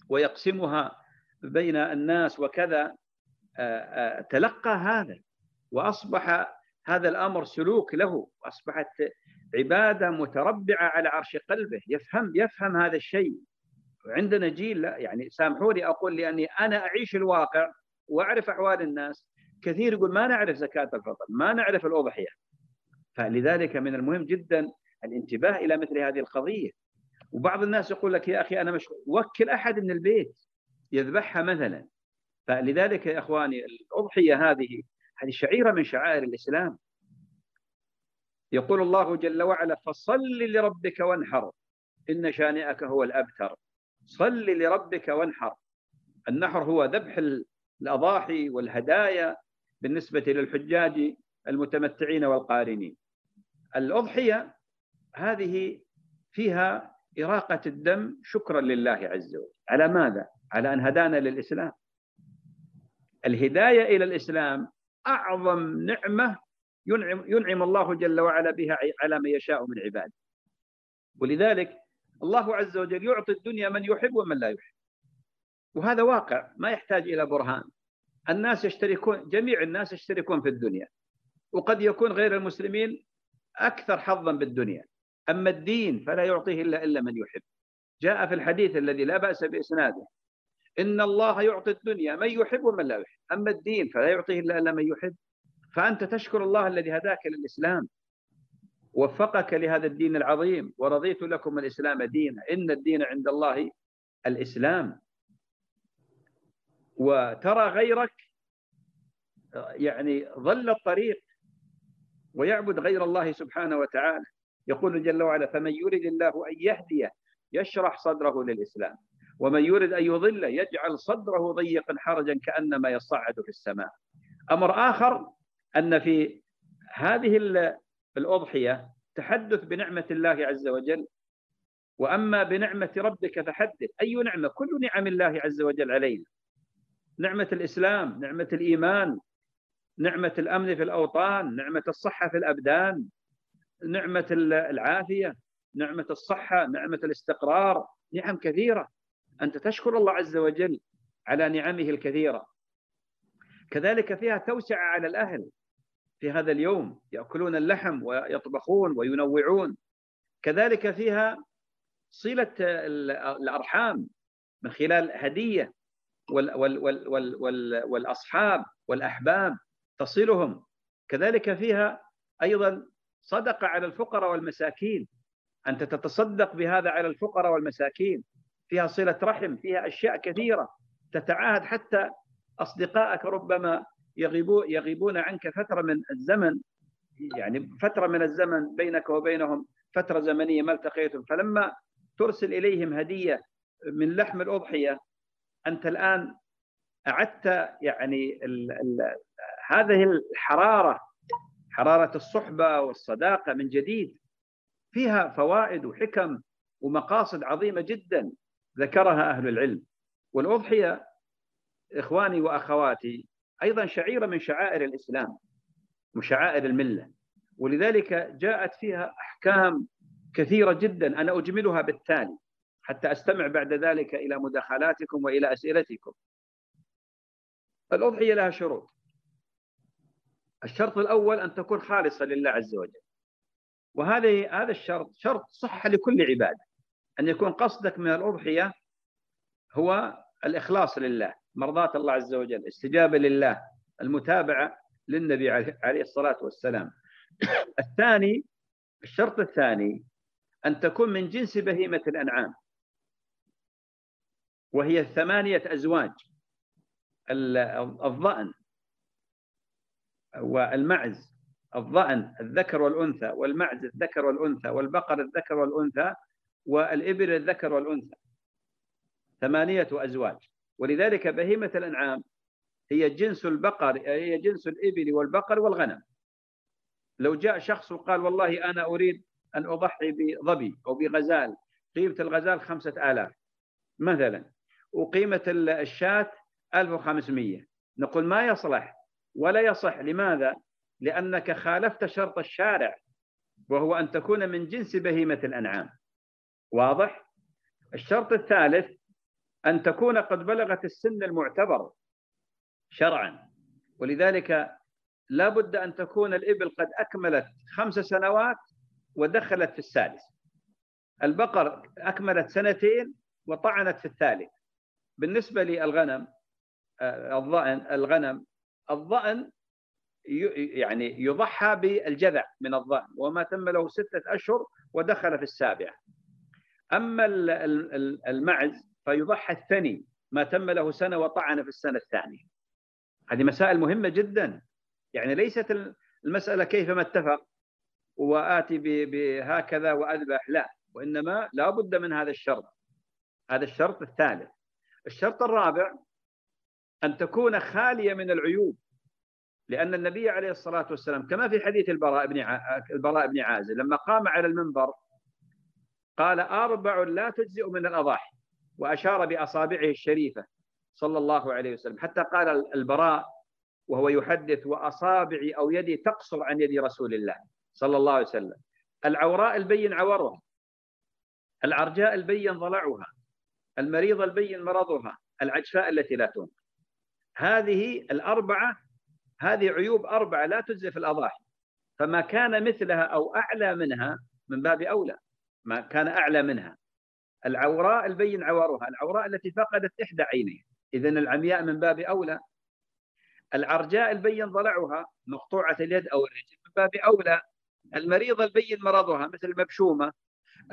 ويقسمها بين الناس وكذا. تلقى هذا وأصبح هذا الأمر سلوك له أصبحت عبادة متربعة على عرش قلبه. يفهم يفهم هذا الشيء. عندنا جيل لا يعني سامحوني أقول لأني أنا أعيش الواقع وأعرف أحوال الناس. كثير يقول ما نعرف زكاة الفطر ما نعرف الأضحية. فلذلك من المهم جدا الانتباه إلى مثل هذه القضية. وبعض الناس يقول لك يا أخي أنا مش وكل أحد من البيت يذبحها مثلا. فلذلك يا إخواني الأضحية هذه هذه شعيرة من شعائر الإسلام. يقول الله جل وعلا فصل لربك وانحر إن شانئك هو الأبتر. صل لربك وانحر. النحر هو ذبح الأضاحي والهدايا بالنسبة للحجاج المتمتعين والقارنين. الأضحية هذه فيها إراقة الدم شكرا لله عز وجل. على ماذا؟ على أن هدانا للإسلام. الهداية إلى الإسلام أعظم نعمة ينعم, ينعم الله جل وعلا بها على من يشاء من عباده. ولذلك الله عز وجل يعطي الدنيا من يحب ومن لا يحب. وهذا واقع ما يحتاج إلى برهان. الناس يشتركون جميع الناس يشتركون في الدنيا. وقد يكون غير المسلمين أكثر حظا بالدنيا. أما الدين فلا يعطيه إلا إلا من يحب. جاء في الحديث الذي لا بأس بإسناده. إن الله يعطي الدنيا من يحب ومن لا يحب. أما الدين فلا يعطيه إلا إلا من يحب. فأنت تشكر الله الذي هداك للإسلام. وفقك لهذا الدين العظيم. ورضيت لكم الإسلام دينا. إن الدين عند الله الإسلام. وترى غيرك يعني ظل الطريق ويعبد غير الله سبحانه وتعالى. يقول جل وعلا فمن يرد الله أن يهديه يشرح صدره للإسلام ومن يرد أن يضل يجعل صدره ضيقا حرجا كأنما يصعد في السماء. أمر آخر أن في هذه الأضحية تحدث بنعمة الله عز وجل. وأما بنعمة ربك فحدث. أي نعمة؟ كل نعم الله عز وجل علينا. نعمة الإسلام نعمة الإيمان نعمة الأمن في الأوطان نعمة الصحة في الأبدان نعمة العافية نعمة الصحة نعمة الاستقرار نعم كثيرة. أنت تشكر الله عز وجل على نعمه الكثيرة. كذلك فيها توسعة على الأهل. في هذا اليوم يأكلون اللحم ويطبخون وينوعون. كذلك فيها صلة الأرحام من خلال هدية وال وال وال وال وال والأصحاب والأحباب. تصلهم. كذلك فيها أيضا صدقة على الفقراء والمساكين. أنت تتصدق بهذا على الفقراء والمساكين. فيها صلة رحم فيها أشياء كثيرة تتعاهد حتى أصدقائك ربما يغيبون عنك فترة من الزمن. يعني فترة من الزمن بينك وبينهم فترة زمنية ما التقيتم فلما ترسل إليهم هدية من لحم الأضحية أنت الآن أعدت يعني هذه الحرارة حرارة الصحبة والصداقة من جديد فيها فوائد وحكم ومقاصد عظيمة جدا ذكرها أهل العلم. والأضحية إخواني وأخواتي أيضا شعيرة من شعائر الإسلام وشعائر الملة. ولذلك جاءت فيها أحكام كثيرة جدا أنا أجملها بالتالي حتى أستمع بعد ذلك إلى مداخلاتكم وإلى أسئلتكم. الأضحية لها شروط. الشرط الأول أن تكون خالصة لله عز وجل. وهذه هذا الشرط شرط صحة لكل عبادة. أن يكون قصدك من الأضحية هو الإخلاص لله مرضاة الله عز وجل استجابة لله المتابعة للنبي عليه الصلاة والسلام. الثاني الشرط الثاني أن تكون من جنس بهيمة الأنعام. وهي ثمانية أزواج. الضأن والمعز الضأن الذكر والأنثى والمعز الذكر والأنثى والبقر الذكر والأنثى والإبل الذكر والأنثى. ثمانية أزواج. ولذلك بهيمة الأنعام هي جنس البقر هي جنس الإبل والبقر والغنم. لو جاء شخص وقال والله أنا أريد أن أضحي بظبي أو بغزال قيمة الغزال خمسة آلاف. مثلا وقيمة الشاة 1500 نقول ما يصلح؟ ولا يصح. لماذا؟ لأنك خالفت شرط الشارع وهو أن تكون من جنس بهيمة الأنعام. واضح؟ الشرط الثالث أن تكون قد بلغت السن المعتبر شرعا. ولذلك لا بد أن تكون الإبل قد أكملت خمس سنوات ودخلت في السادس. البقر أكملت سنتين وطعنت في الثالث. بالنسبة للغنم آه، الضأن الغنم الضأن يعني يضحى بالجذع من الضأن وما تم له ستة أشهر ودخل في السابعة أما المعز فيضحى الثني ما تم له سنة وطعن في السنة الثانية. هذه مسائل مهمة جدا. يعني ليست المسألة كيفما اتفق وآتي بهكذا وأذبح لا. وإنما لا بد من هذا الشرط. هذا الشرط الثالث. الشرط الرابع أن تكون خالية من العيوب. لأن النبي عليه الصلاة والسلام كما في حديث البراء بن البراء بن عازب لما قام على المنبر قال أربع لا تجزئ من الأضاحي. وأشار بأصابعه الشريفة صلى الله عليه وسلم. حتى قال البراء وهو يحدث وأصابعي أو يدي تقصر عن يد رسول الله صلى الله عليه وسلم. العوراء البين عورها. العرجاء البين ضلعها المريض البين مرضها. العجفاء التي لا تنقل هذه الأربعة هذه عيوب أربعة لا تجزي في الأضاحي. فما كان مثلها أو أعلى منها من باب أولى. ما كان أعلى منها. العوراء البين عورها العوراء التي فقدت إحدى عينيها إذا العمياء من باب أولى. العرجاء البين ضلعها مقطوعة اليد أو الرجل من باب أولى. المريض البين مرضها مثل المبشومة.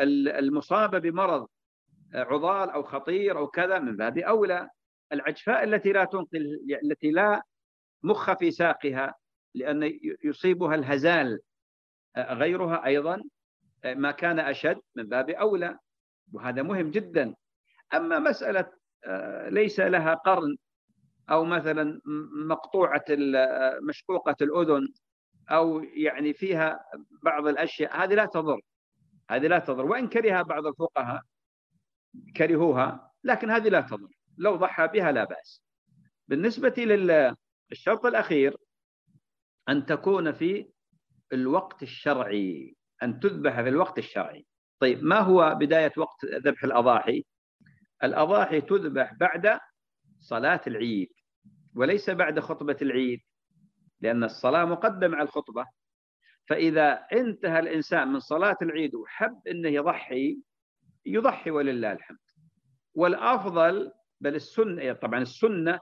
المصابة بمرض عضال أو خطير أو كذا من باب أولى. العجفاء التي لا تنقل التي لا مخ في ساقها لأن يصيبها الهزال. غيرها أيضا ما كان أشد من باب أولى وهذا مهم جدا. أما مسألة ليس لها قرن أو مثلا مقطوعة مشقوقة الأذن أو يعني فيها بعض الأشياء هذه لا تضر. هذه لا تضر. وإن كرهها بعض الفقهاء كرهوها لكن هذه لا تضر. لو ضحى بها لا بأس. بالنسبة للشرط الأخير أن تكون في الوقت الشرعي أن تذبح في الوقت الشرعي. طيب ما هو بداية وقت ذبح الأضاحي؟ الأضاحي تذبح بعد صلاة العيد وليس بعد خطبة العيد لأن الصلاة مقدمة على الخطبة. فإذا انتهى الإنسان من صلاة العيد وحب أنه يضحي يضحي ولله الحمد. والأفضل بل السنة طبعا السنة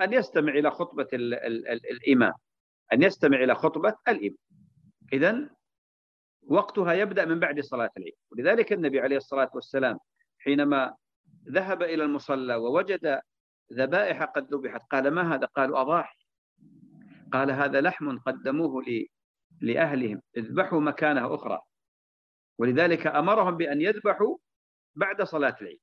أن يستمع إلى خطبة ال ال ال الإمام أن يستمع إلى خطبة الإمام. إذا وقتها يبدأ من بعد صلاة العيد. ولذلك النبي عليه الصلاة والسلام حينما ذهب إلى المصلى ووجد ذبائح قد ذبحت قال ما هذا؟ قالوا أضاحي قال هذا لحم قدموه لأهلهم اذبحوا مكانها أخرى. ولذلك أمرهم بأن يذبحوا بعد صلاة العيد.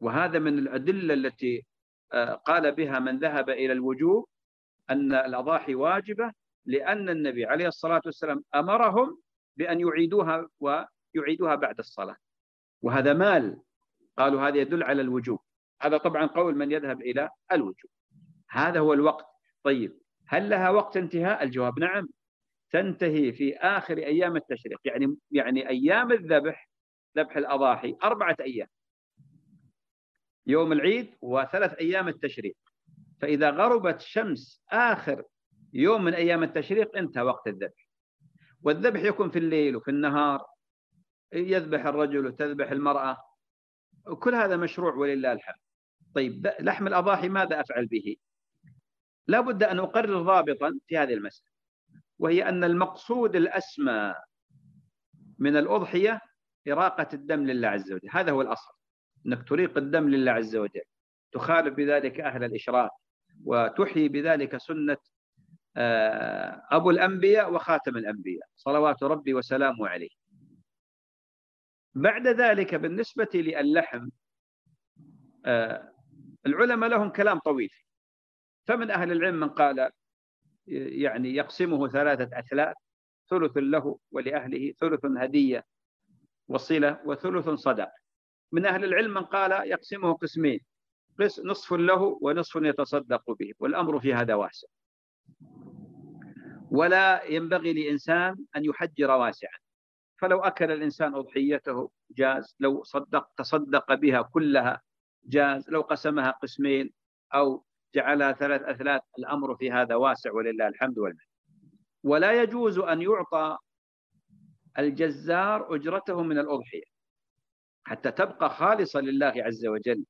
وهذا من الأدلة التي آه، قال بها من ذهب إلى الوجوب أن الأضاحي واجبة لأن النبي عليه الصلاة والسلام أمرهم بأن يعيدوها ويعيدوها بعد الصلاة. وهذا مال قالوا هذا يدل على الوجوب. هذا طبعا قول من يذهب إلى الوجوب. هذا هو الوقت. طيب هل لها وقت انتهاء؟ الجواب نعم. تنتهي في آخر أيام التشريق يعني يعني أيام الذبح ذبح الأضاحي أربعة أيام. يوم العيد وثلاث أيام التشريق. فإذا غربت شمس آخر يوم من أيام التشريق انتهى وقت الذبح. والذبح يكون في الليل وفي النهار. يذبح الرجل وتذبح المرأة. كل هذا مشروع ولله الحمد. طيب لحم الأضاحي ماذا أفعل به؟ لا بد أن أقرر ضابطا في هذه المسألة وهي أن المقصود الأسمى من الأضحية إراقة الدم لله عز وجل. هذا هو الأصل. أنك تريق الدم لله عز وجل. تخالف بذلك أهل الإشراك وتحيي بذلك سنة آه، أبو الأنبياء وخاتم الأنبياء. صلوات ربي وسلامه عليه. بعد ذلك بالنسبة للحم آه، العلماء لهم كلام طويل. فمن أهل العلم من قال يعني يقسمه ثلاثة أثلاث ثلث له ولأهله ثلث هدية وصلة وثلث صدق من أهل العلم من قال يقسمه قسمين نصف له ونصف يتصدق به والأمر في هذا واسع. ولا ينبغي لإنسان أن يحجر واسعا. فلو أكل الإنسان أضحيته جاز. لو صدق تصدق بها كلها جاز. لو قسمها قسمين أو جعلها ثلاث أثلاث الأمر في هذا واسع ولله الحمد والمنة. ولا يجوز أن يعطى الجزار أجرته من الأضحية. حتى تبقى خالصة لله عز وجل.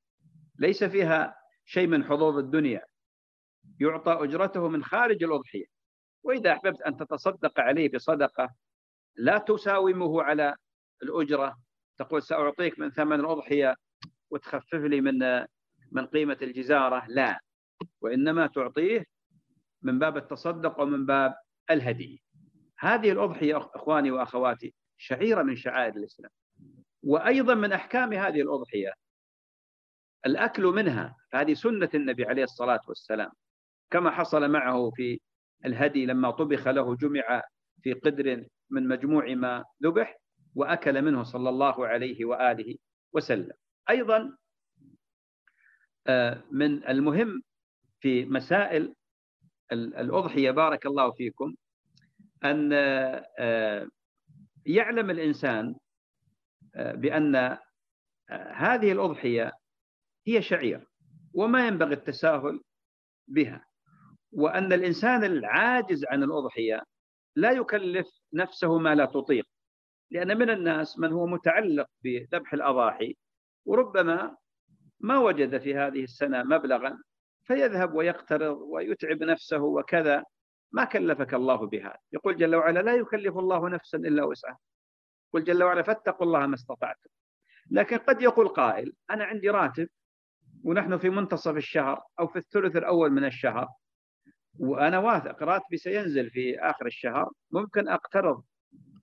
ليس فيها شيء من حظوظ الدنيا. يعطى أجرته من خارج الأضحية. وإذا أحببت أن تتصدق عليه بصدقة لا تساومه على الأجرة. تقول سأعطيك من ثمن الأضحية وتخفف لي من من قيمة الجزارة. لا. وإنما تعطيه من باب التصدق ومن باب الهدية هذه الأضحية إخواني وأخواتي شعيرة من شعائر الإسلام. وأيضا من أحكام هذه الأضحية الأكل منها هذه سنة النبي عليه الصلاة والسلام كما حصل معه في الهدي لما طبخ له جمع في قدر من مجموع ما ذبح وأكل منه صلى الله عليه وآله وسلم. أيضا آه، من المهم في مسائل الأضحية بارك الله فيكم أن آه، يعلم الإنسان آه، بأن هذه الأضحية هي شعير وما ينبغي التساهل بها. وأن الإنسان العاجز عن الأضحية لا يكلف نفسه ما لا تطيق لأن من الناس من هو متعلق بذبح الأضاحي وربما ما وجد في هذه السنة مبلغا فيذهب ويقترض ويتعب نفسه وكذا. ما كلفك الله بهذا. يقول جل وعلا لا يكلف الله نفسا إلا وسعها. قل جل وعلا فاتقوا الله ما استطعتم لكن قد يقول قائل أنا عندي راتب ونحن في منتصف الشهر أو في الثلث الأول من الشهر وأنا واثق راتبي سينزل في آخر الشهر ممكن أقترض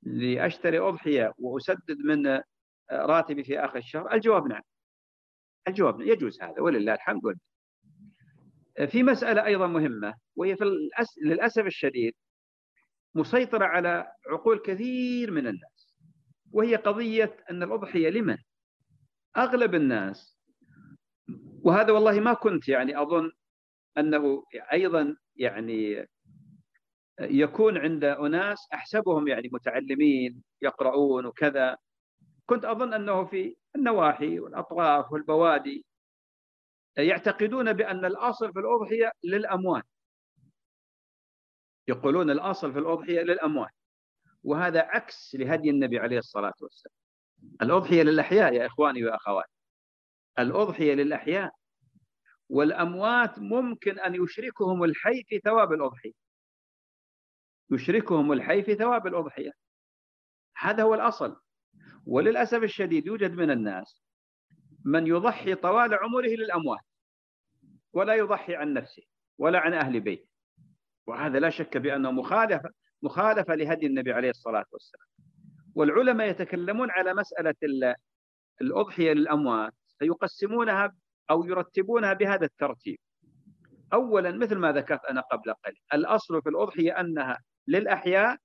لأشتري أضحية وأسدد من راتبي في آخر الشهر الجواب نعم الجواب نعم. يجوز هذا ولله الحمد والله في مسألة أيضا مهمة وهي في. للأسف الشديد مسيطرة على عقول كثير من الناس وهي قضية أن الأضحية لمن؟ أغلب الناس. وهذا والله ما كنت يعني أظن أنه أيضا يعني يكون عند أناس أحسبهم يعني متعلمين يقرؤون وكذا. كنت أظن أنه في النواحي والأطراف والبوادي يعتقدون بأن الأصل في الأضحية للأموات. يقولون الأصل في الأضحية للأموات. وهذا عكس لهدي النبي عليه الصلاة والسلام. الأضحية للأحياء يا إخواني وأخواتي. الأضحية للأحياء والأموات ممكن أن يشركهم الحي في ثواب الأضحية. يشركهم الحي في ثواب الأضحية. هذا هو الأصل. وللأسف الشديد يوجد من الناس من يضحي طوال عمره للأموات ولا يضحي عن نفسه ولا عن أهل بيته. وهذا لا شك بأنه مخالفة مخالفة لهدي النبي عليه الصلاة والسلام. والعلماء يتكلمون على مسألة الأضحية للأموات فيقسمونها أو يرتبونها بهذا الترتيب. أولا مثل ما ذكرت أنا قبل قليل الأصل في الأضحية أنها للأحياء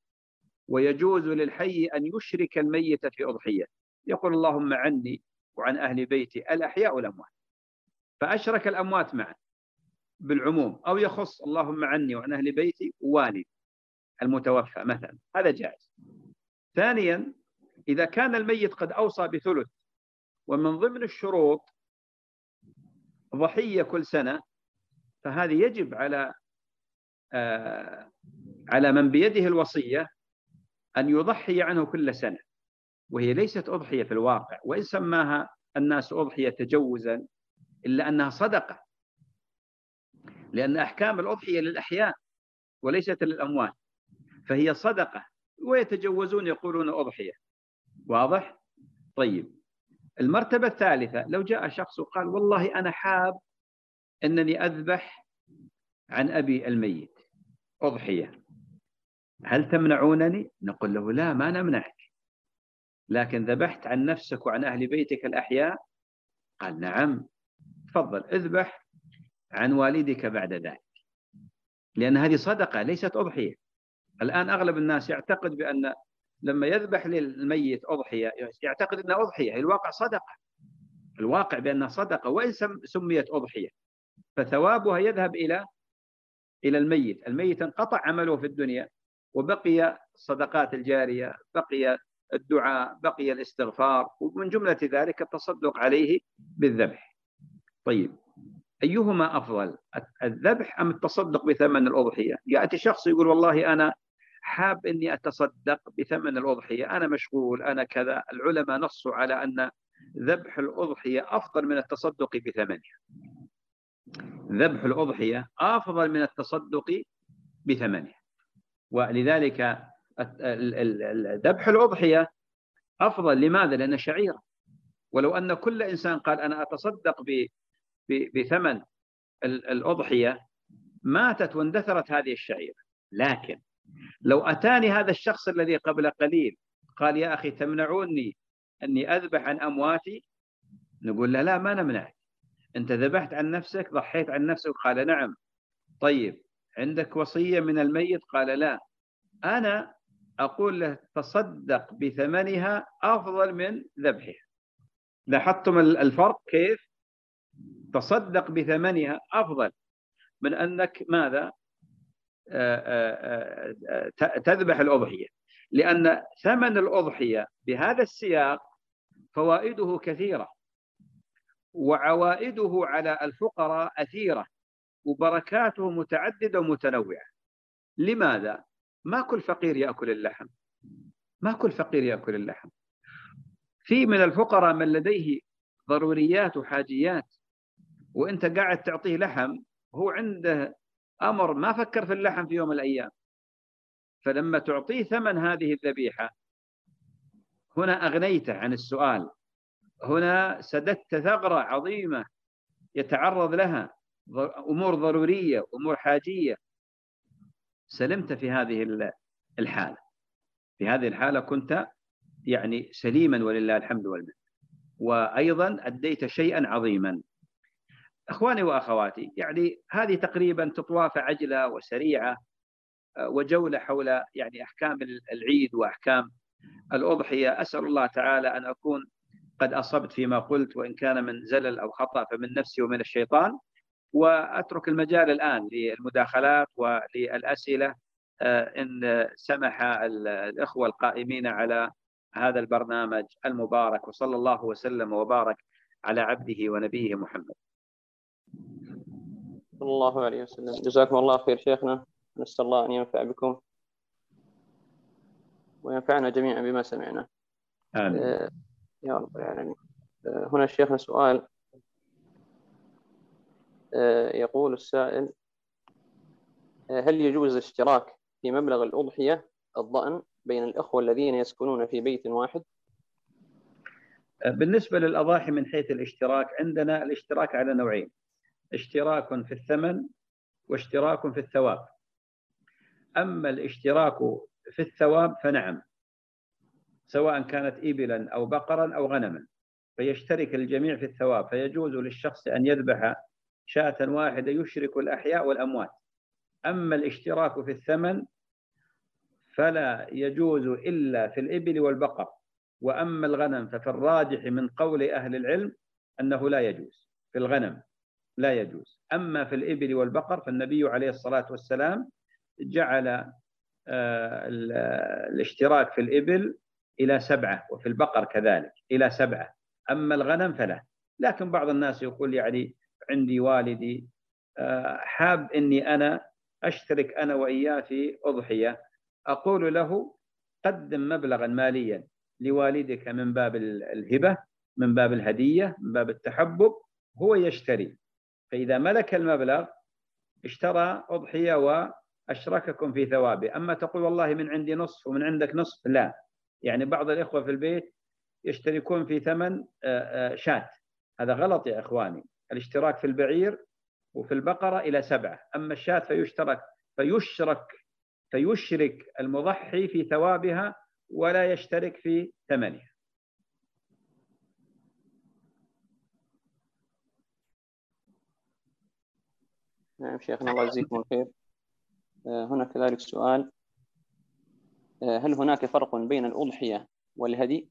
ويجوز للحي أن يشرك الميت في أضحية يقول اللهم عني وعن أهل بيتي الأحياء والأموات. فأشرك الأموات معا بالعموم أو يخص اللهم عني وعن أهل بيتي والد المتوفى مثلا. هذا جائز. ثانيا إذا كان الميت قد أوصى بثلث ومن ضمن الشروط ضحية كل سنة فهذه يجب على آه على من بيده الوصية أن يضحي عنه كل سنة. وهي ليست أضحية في الواقع. وإن سماها الناس أضحية تجوزا إلا أنها صدقة. لأن أحكام الأضحية للأحياء وليست للأموات. فهي صدقة. ويتجوزون يقولون أضحية. واضح؟ طيب. المرتبة الثالثة لو جاء شخص وقال والله أنا حاب أنني أذبح عن أبي الميت. أضحية. هل تمنعونني؟ نقول له لا ما نمنعك. لكن ذبحت عن نفسك وعن أهل بيتك الأحياء؟ قال نعم. تفضل اذبح عن والدك بعد ذلك. لأن هذه صدقة ليست أضحية. الآن أغلب الناس يعتقد بأن لما يذبح للميت أضحية يعتقد أنها أضحية الواقع صدقة. الواقع بأنها صدقة وإن سميت أضحية. فثوابها يذهب إلى إلى الميت. الميت انقطع عمله في الدنيا وبقي الصدقات الجارية بقي الدعاء بقي الاستغفار ومن جملة ذلك التصدق عليه بالذبح. طيب أيهما أفضل الذبح أم التصدق بثمن الأضحية؟ يأتي شخص يقول والله أنا حاب أني أتصدق بثمن الأضحية. أنا مشغول أنا كذا. العلماء نصوا على أن ذبح الأضحية أفضل من التصدق بثمنها ذبح الأضحية أفضل من التصدق بثمنها ولذلك ذبح الأضحية أفضل. لماذا؟ لأنه شعيرة. ولو أن كل إنسان قال أنا أتصدق بثمن الأضحية ماتت واندثرت هذه الشعيرة. لكن لو أتاني هذا الشخص الذي قبل قليل قال يا أخي تمنعوني أني أذبح عن أمواتي؟ نقول له لا ما نمنعك. أنت ذبحت عن نفسك ضحيت عن نفسك قال نعم. طيب عندك وصية من الميت؟ قال لا. أنا أقول له تصدق بثمنها أفضل من ذبحها. لاحظتم الفرق كيف؟ تصدق بثمنها أفضل. من أنك ماذا؟ تذبح الأضحية. لأن ثمن الأضحية بهذا السياق فوائده كثيرة وعوائده على الفقراء أثيرة وبركاته متعددة ومتنوعة. لماذا؟ ما كل فقير يأكل اللحم. ما كل فقير يأكل اللحم. في من الفقراء من لديه ضروريات وحاجيات وأنت قاعد تعطيه لحم هو عنده أمر ما فكر في اللحم في يوم من الأيام. فلما تعطيه ثمن هذه الذبيحة هنا أغنيته عن السؤال. هنا سددت ثغرة عظيمة يتعرض لها أمور ضرورية أمور حاجية. سلمت في هذه الحالة. في هذه الحالة كنت يعني سليما ولله الحمد والمنة. وأيضا أديت شيئا عظيما. أخواني وأخواتي يعني هذه تقريبا تطواف عجلة وسريعة آه، وجولة حول يعني أحكام العيد وأحكام الأضحية. أسأل الله تعالى أن أكون قد أصبت فيما قلت وإن كان من زلل أو خطأ فمن نفسي ومن الشيطان. وأترك المجال الآن للمداخلات وللأسئلة آه، إن سمح الإخوة القائمين على هذا البرنامج المبارك وصلى الله وسلم وبارك على عبده ونبيه محمد. صلى الله عليه وسلم. جزاكم الله خير شيخنا. نسأل الله أن ينفع بكم وينفعنا جميعا بما سمعنا. آمين. آه يا رب العالمين. آه هنا شيخنا سؤال. آه يقول السائل آه هل يجوز الاشتراك في مبلغ الأضحية الضأن بين الأخوة الذين يسكنون في بيت واحد؟ آه، بالنسبة للأضاحي من حيث الاشتراك عندنا الاشتراك على نوعين. اشتراك في الثمن واشتراك في الثواب. أما الاشتراك في الثواب فنعم سواء كانت إبلا أو بقرا أو غنما فيشترك الجميع في الثواب فيجوز للشخص أن يذبح شاة واحدة يشرك الأحياء والأموات. أما الاشتراك في الثمن فلا يجوز إلا في الإبل والبقر. وأما الغنم ففي الراجح من قول أهل العلم أنه لا يجوز في الغنم. لا يجوز. أما في الإبل والبقر فالنبي عليه الصلاة والسلام جعل آه، الاشتراك في الإبل إلى سبعة وفي البقر كذلك إلى سبعة. أما الغنم فلا. لكن بعض الناس يقول يعني عندي والدي آه، حاب أني أنا أشترك أنا وإياه في أضحية. أقول له قدم مبلغا ماليا لوالدك من باب الهبة من باب الهدية من باب التحبب هو يشتري. فإذا ملك المبلغ اشترى أضحية وأشرككم في ثوابه. أما تقول والله من عندي نصف ومن عندك نصف لا. يعني بعض الإخوة في البيت يشتركون في ثمن آه، آه، شاة. هذا غلط يا إخواني. الاشتراك في البعير وفي البقرة إلى سبعة. أما الشاة فيشترك فيشرك فيشرك المضحي في ثوابها ولا يشترك في ثمنها. نعم شيخنا الله يجزيكم الخير. آه، هنا كذلك سؤال. آه، هل هناك فرق بين الأضحية والهدي؟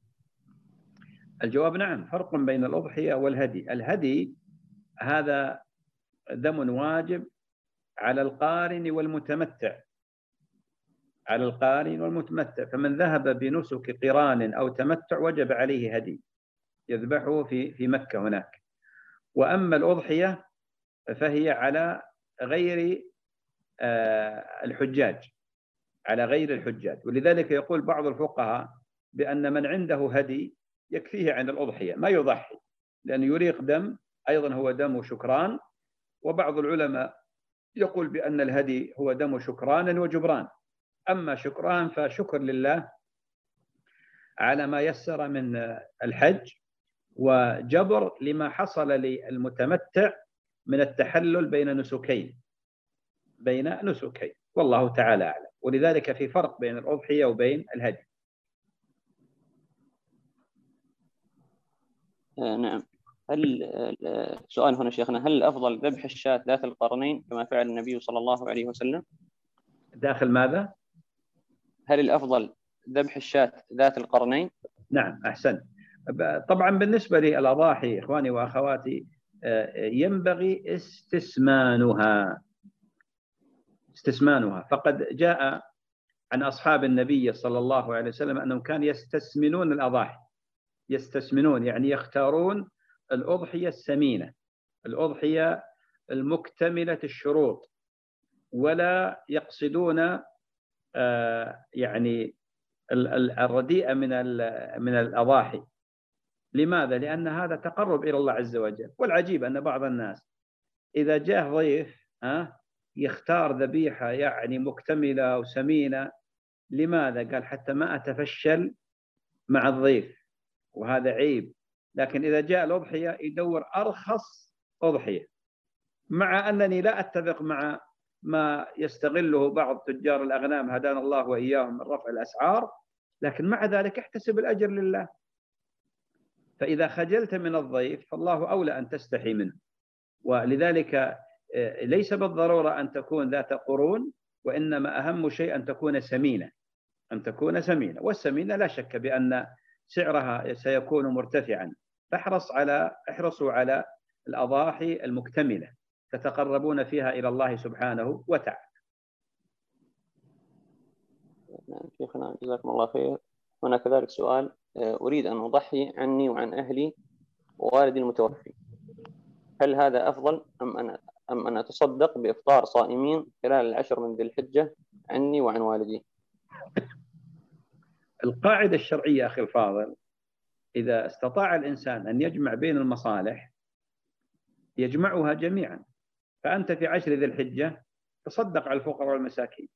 الجواب نعم فرق بين الأضحية والهدي. الهدي هذا دم واجب على القارن والمتمتع. على القارن والمتمتع. فمن ذهب بنسك قران أو تمتع وجب عليه هدي. يذبحه في في مكة هناك. وأما الأضحية فهي على غير آه، الحجاج على غير الحجاج. ولذلك يقول بعض الفقهاء بأن من عنده هدي يكفيه عن الأضحية ما يضحي لأنه يريق دم أيضا هو دم شكران. وبعض العلماء يقول بأن الهدي هو دم شكران وجبران. أما شكران فشكر لله على ما يسر من الحج وجبر لما حصل للمتمتع من التحلل بين نسكين بين نسكين والله تعالى أعلم ولذلك في فرق بين الأضحية وبين الهدي آه، نعم هل سؤال هنا شيخنا هل الافضل ذبح الشاة ذات القرنين كما فعل النبي صلى الله عليه وسلم؟ داخل ماذا؟ هل الأفضل ذبح الشاة ذات القرنين؟ نعم أحسن طبعا بالنسبة للأضاحي إخواني وأخواتي آه، ينبغي استسمانها. استسمانها. فقد جاء عن أصحاب النبي صلى الله عليه وسلم أنهم كانوا يستسمنون الأضاحي. يستسمنون يعني يختارون الأضحية السمينة الأضحية المكتملة الشروط ولا يقصدون آه، يعني الرديئة من من الأضاحي. لماذا؟ لأن هذا تقرب إلى الله عز وجل والعجيب أن بعض الناس إذا جاء ضيف ها يختار ذبيحة يعني مكتملة وسمينة لماذا؟ قال حتى ما أتفشل مع الضيف وهذا عيب لكن إذا جاء الأضحية يدور أرخص أضحية مع أنني لا أتفق مع ما يستغله بعض تجار الأغنام هدانا الله وإياهم من رفع الأسعار لكن مع ذلك أحتسب الأجر لله فإذا خجلت من الضيف فالله أولى أن تستحي منه. ولذلك آه، ليس بالضرورة أن تكون ذات قرون وإنما أهم شيء أن تكون سمينة. أن تكون سمينة. والسمينة لا شك بأن سعرها سيكون مرتفعا. فاحرص على احرصوا على الأضاحي المكتملة. تتقربون فيها إلى الله سبحانه وتعالى. نعم شيخنا جزاكم الله خير. هنا كذلك سؤال. أريد أن أضحي عني وعن أهلي ووالدي المتوفي. هل هذا أفضل أم أن أم أن أتصدق بإفطار صائمين خلال العشر من ذي الحجة عني وعن والدي؟ القاعدة الشرعية أخي الفاضل إذا استطاع الإنسان أن يجمع بين المصالح يجمعها جميعا. فأنت في عشر ذي الحجة تصدق على الفقراء والمساكين.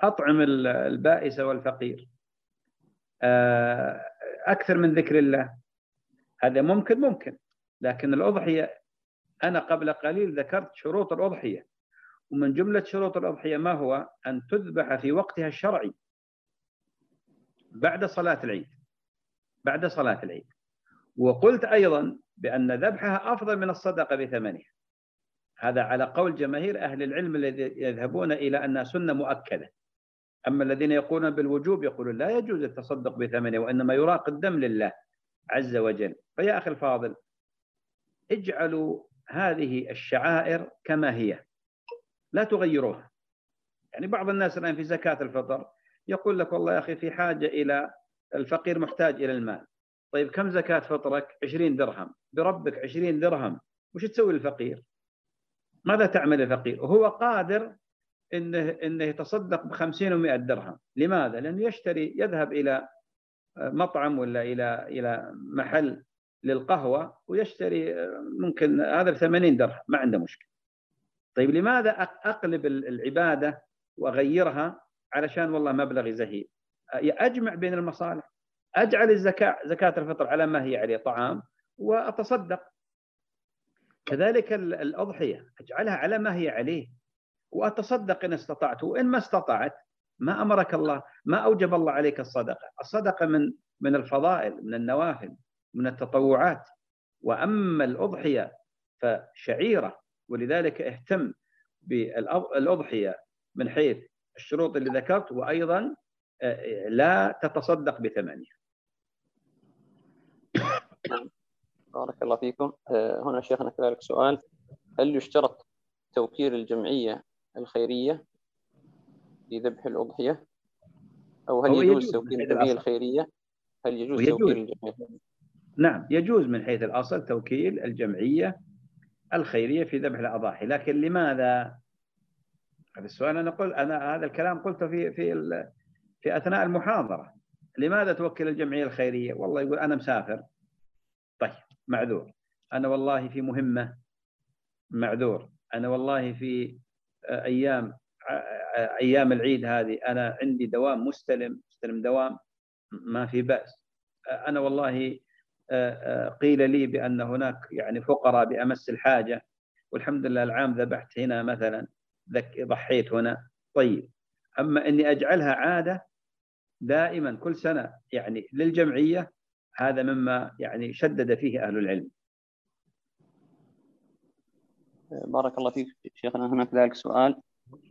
أطعم البائس والفقير. آه، أكثر من ذكر الله. هذا ممكن ممكن. لكن الأضحية أنا قبل قليل ذكرت شروط الأضحية. ومن جملة شروط الأضحية ما هو؟ أن تذبح في وقتها الشرعي. بعد صلاة العيد. بعد صلاة العيد. وقلت أيضا بأن ذبحها أفضل من الصدقة بثمنها. هذا على قول جماهير أهل العلم الذي يذهبون إلى أنها سنة مؤكدة. أما الذين يقولون بالوجوب يقولون لا يجوز التصدق بثمنه وإنما يراق الدم لله عز وجل. فيا أخي الفاضل اجعلوا هذه الشعائر كما هي. لا تغيروها. يعني بعض الناس الآن في زكاة الفطر يقول لك والله يا أخي في حاجة إلى الفقير محتاج إلى المال. طيب كم زكاة فطرك؟ 20 درهم. بربك 20 درهم. وش تسوي للفقير؟ ماذا تعمل الفقير وهو قادر إنه إنه يتصدق ب 50 و100 درهم. لماذا؟ لأنه يشتري يذهب إلى مطعم ولا إلى إلى محل للقهوة ويشتري ممكن هذا ب 80 درهم ما عنده مشكلة. طيب لماذا أقلب العبادة وأغيرها؟ علشان والله مبلغي زهيد أجمع بين المصالح. أجعل الزكاة زكاة الفطر على ما هي عليه طعام وأتصدق. كذلك الأضحية. أجعلها على ما هي عليه. وأتصدق إن استطعت وإن ما استطعت ما أمرك الله ما أوجب الله عليك الصدقة، الصدقة من من الفضائل من النوافل من التطوعات. وأما الأضحية فشعيرة ولذلك اهتم بالأضحية من حيث الشروط اللي ذكرت وأيضا آه، لا تتصدق بثمنها. بارك الله فيكم. آه، هنا شيخنا كذلك سؤال. هل يشترط توكيل الجمعية الخيرية في ذبح الأضحية؟ أو هل يجوز, يجوز توكيل الجمعية الخيرية؟ هل يجوز, يجوز. توكيل الجمعية؟ نعم يجوز من حيث الأصل توكيل الجمعية الخيرية في ذبح الأضاحي. لكن لماذا؟ هذا السؤال أنا قل أنا هذا الكلام قلته في في في أثناء المحاضرة. لماذا توكل الجمعية الخيرية؟ والله يقول أنا مسافر. طيب معذور. أنا والله في مهمة. معذور. أنا والله في أيام أيام العيد هذه أنا عندي دوام مستلم مستلم دوام ما في بأس. أنا والله قيل لي بأن هناك يعني فقراء بأمس الحاجة والحمد لله العام ذبحت هنا مثلا ضحيت هنا. طيب أما أني أجعلها عادة دائما كل سنة يعني للجمعية هذا مما يعني شدد فيه أهل العلم. بارك الله فيك شيخنا هنا كذلك سؤال.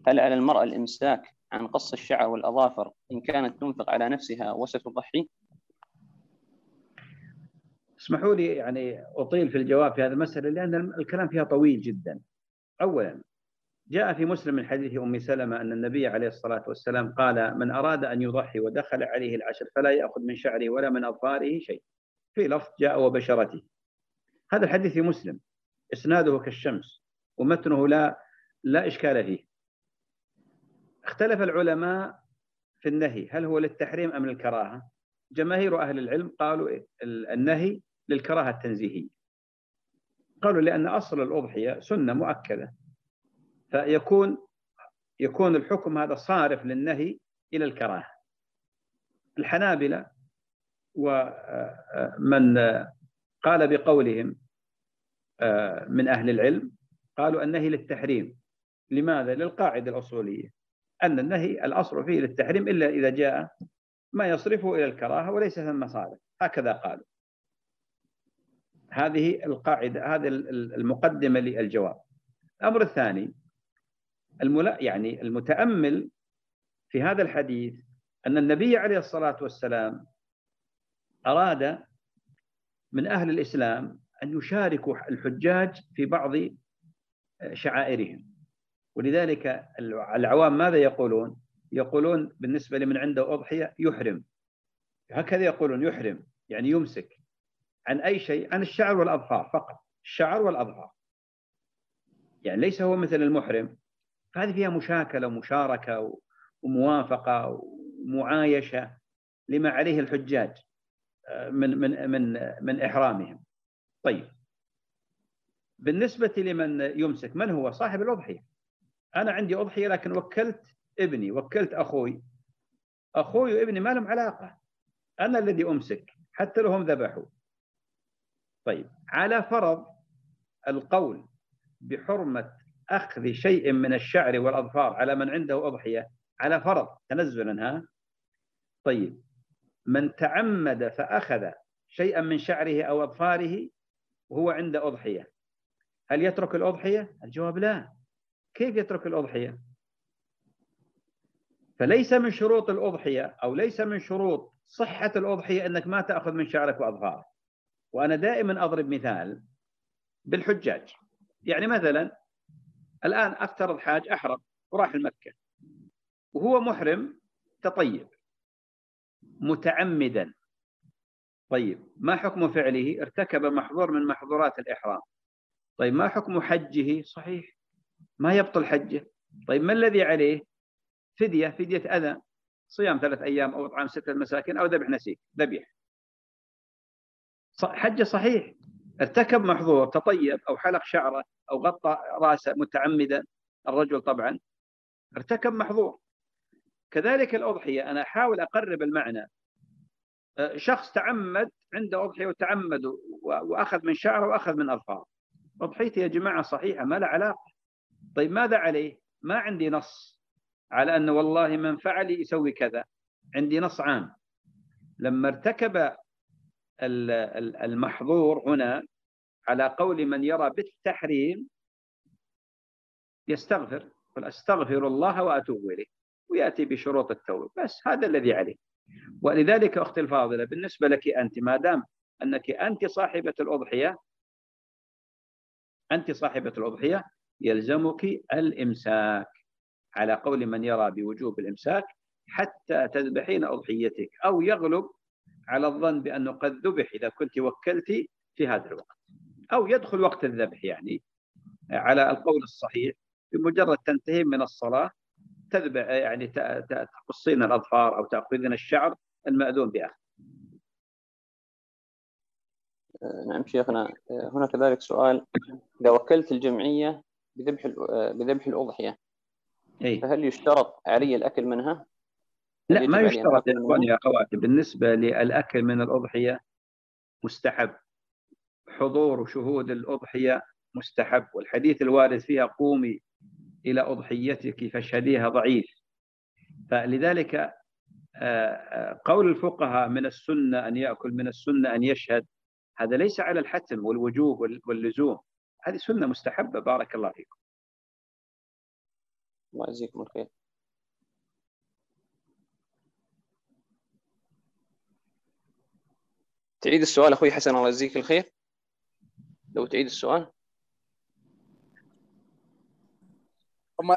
هل على المرأة الإمساك عن قص الشعر والأظافر إن كانت تنفق على نفسها وستضحي؟ اسمحوا لي يعني أطيل في الجواب في هذه المسألة لأن الكلام فيها طويل جدا. أولا جاء في مسلم من حديث أم سلمة أن النبي عليه الصلاة والسلام قال من أراد أن يضحي ودخل عليه العشر فلا يأخذ من شعره ولا من أظفاره شيء. في لفظ جاء وبشرته. هذا الحديث في مسلم. إسناده كالشمس. ومتنه لا لا إشكال فيه. اختلف العلماء في النهي هل هو للتحريم أم للكراهة؟ جماهير أهل العلم قالوا النهي للكراهة التنزيهية. قالوا لأن أصل الأضحية سنة مؤكدة. فيكون يكون الحكم هذا صارف للنهي إلى الكراهة. الحنابلة ومن قال بقولهم من أهل العلم قالوا النهي للتحريم. لماذا؟ للقاعدة الأصولية. أن النهي الأصل فيه للتحريم إلا إذا جاء ما يصرفه إلى الكراهة وليس ثم صارف هكذا قالوا. هذه القاعدة هذه المقدمة للجواب. الأمر الثاني الملا يعني المتأمل في هذا الحديث أن النبي عليه الصلاة والسلام أراد من أهل الإسلام أن يشاركوا الحجاج في بعض شعائرهم. ولذلك العوام ماذا يقولون؟ يقولون بالنسبة لمن عنده أضحية يحرم. هكذا يقولون يحرم يعني يمسك. عن أي شيء؟ عن الشعر والأظفار فقط. الشعر والأظفار يعني ليس هو مثل المحرم. فهذه فيها مشاكلة ومشاركة وموافقة ومعايشة لما عليه الحجاج آه، من من من من إحرامهم. طيب. بالنسبة لمن يمسك من هو؟ صاحب الأضحية. أنا عندي أضحية لكن وكلت ابني وكلت أخوي. أخوي وابني ما لهم علاقة. أنا الذي أمسك حتى لو هم ذبحوا. طيب على فرض القول بحرمة أخذ شيء من الشعر والأظفار على من عنده أضحية على فرض تنزلا ها؟ طيب من تعمد فأخذ شيئا من شعره أو أظفاره وهو عنده أضحية. هل يترك الأضحية؟ الجواب لا. كيف يترك الأضحية؟ فليس من شروط الأضحية أو ليس من شروط صحة الأضحية أنك ما تأخذ من شعرك وأظفارك وأنا دائما أضرب مثال بالحجاج. يعني مثلا الآن أفترض حاج أحرم وراح المكة. وهو محرم تطيب. متعمدا. طيب ما حكم فعله؟ ارتكب محظور من محظورات الإحرام. طيب ما حكم حجه؟ صحيح. ما يبطل حجه. طيب ما الذي عليه؟ فدية فدية أذى. صيام ثلاث أيام أو إطعام ستة مساكين أو ذبح نسيك ذبيح حجة صحيح. ارتكب محظور تطيب أو حلق شعرة أو غطى رأسه متعمدا الرجل طبعا. ارتكب محظور. كذلك الأضحية. أنا أحاول أقرب المعنى. شخص تعمد عنده أضحية وتعمد وأخذ من شعره وأخذ من أظفاره. أضحيتي يا جماعة صحيحة ما لها علاقة. طيب ماذا عليه؟ ما عندي نص على أنه والله من فعل يسوي كذا. عندي نص عام. لما ارتكب المحظور هنا على قول من يرى بالتحريم يستغفر. قل أستغفر الله وأتوب إليه. ويأتي بشروط التوبة. بس هذا الذي عليه. ولذلك أختي الفاضلة بالنسبة لك أنت ما دام أنك أنت صاحبة الأضحية أنت صاحبة الأضحية يلزمك الإمساك. على قول من يرى بوجوب الإمساك حتى تذبحين أضحيتك أو يغلب على الظن بانه قد ذبح إذا كنت وكلت في هذا الوقت. أو يدخل وقت الذبح يعني. على القول الصحيح بمجرد تنتهي من الصلاة تذبح يعني تقصين الأظفار أو تأخذين الشعر المأذون بأخذ. نعم شيخنا. هنا كذلك سؤال. إذا وكلت الجمعية بذبح بذبح الأضحية أي. فهل يشترط علي الأكل منها؟ لا ما يشترط يا إخواني يا أخواتي. بالنسبة للأكل من الأضحية مستحب. حضور وشهود الأضحية مستحب. والحديث الوارد فيها قومي إلى أضحيتك فاشهديها ضعيف. فلذلك آه، آه، قول الفقهاء من السنة أن يأكل من السنة أن يشهد هذا ليس على الحتم والوجوب واللزوم. هذه سنة مستحبة. بارك الله فيكم. الله يجزيكم الخير. تعيد السؤال أخوي حسن الله يجزيك الخير. لو تعيد السؤال. هم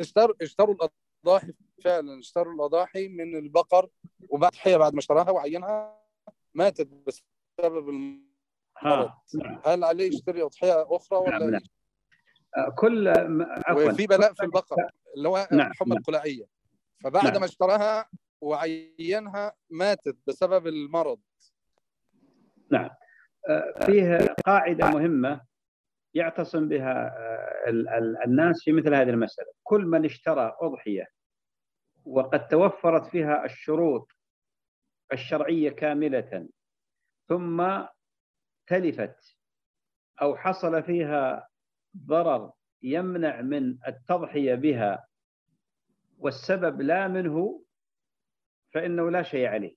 اشتروا اشتروا الأضاحي فعلا. اشتروا الأضاحي من البقر وبعد حيه بعد ما اشتراها وعينها ماتت بسبب المرض نعم. هل عليه يشتري أضحية أخرى ولا نعم. نعم. كل عفوا وفي بلاء في البقر اللي هو نعم. الحمى نعم. القلاعيه فبعد نعم. ما اشتراها وعينها ماتت بسبب المرض نعم آه، فيه قاعدة مهمة يعتصم بها آه، الناس في مثل هذه المسألة كل من اشترى أضحية وقد توفرت فيها الشروط الشرعية كاملة ثم تلفت أو حصل فيها ضرر يمنع من التضحية بها والسبب لا منه فإنه لا شيء عليه.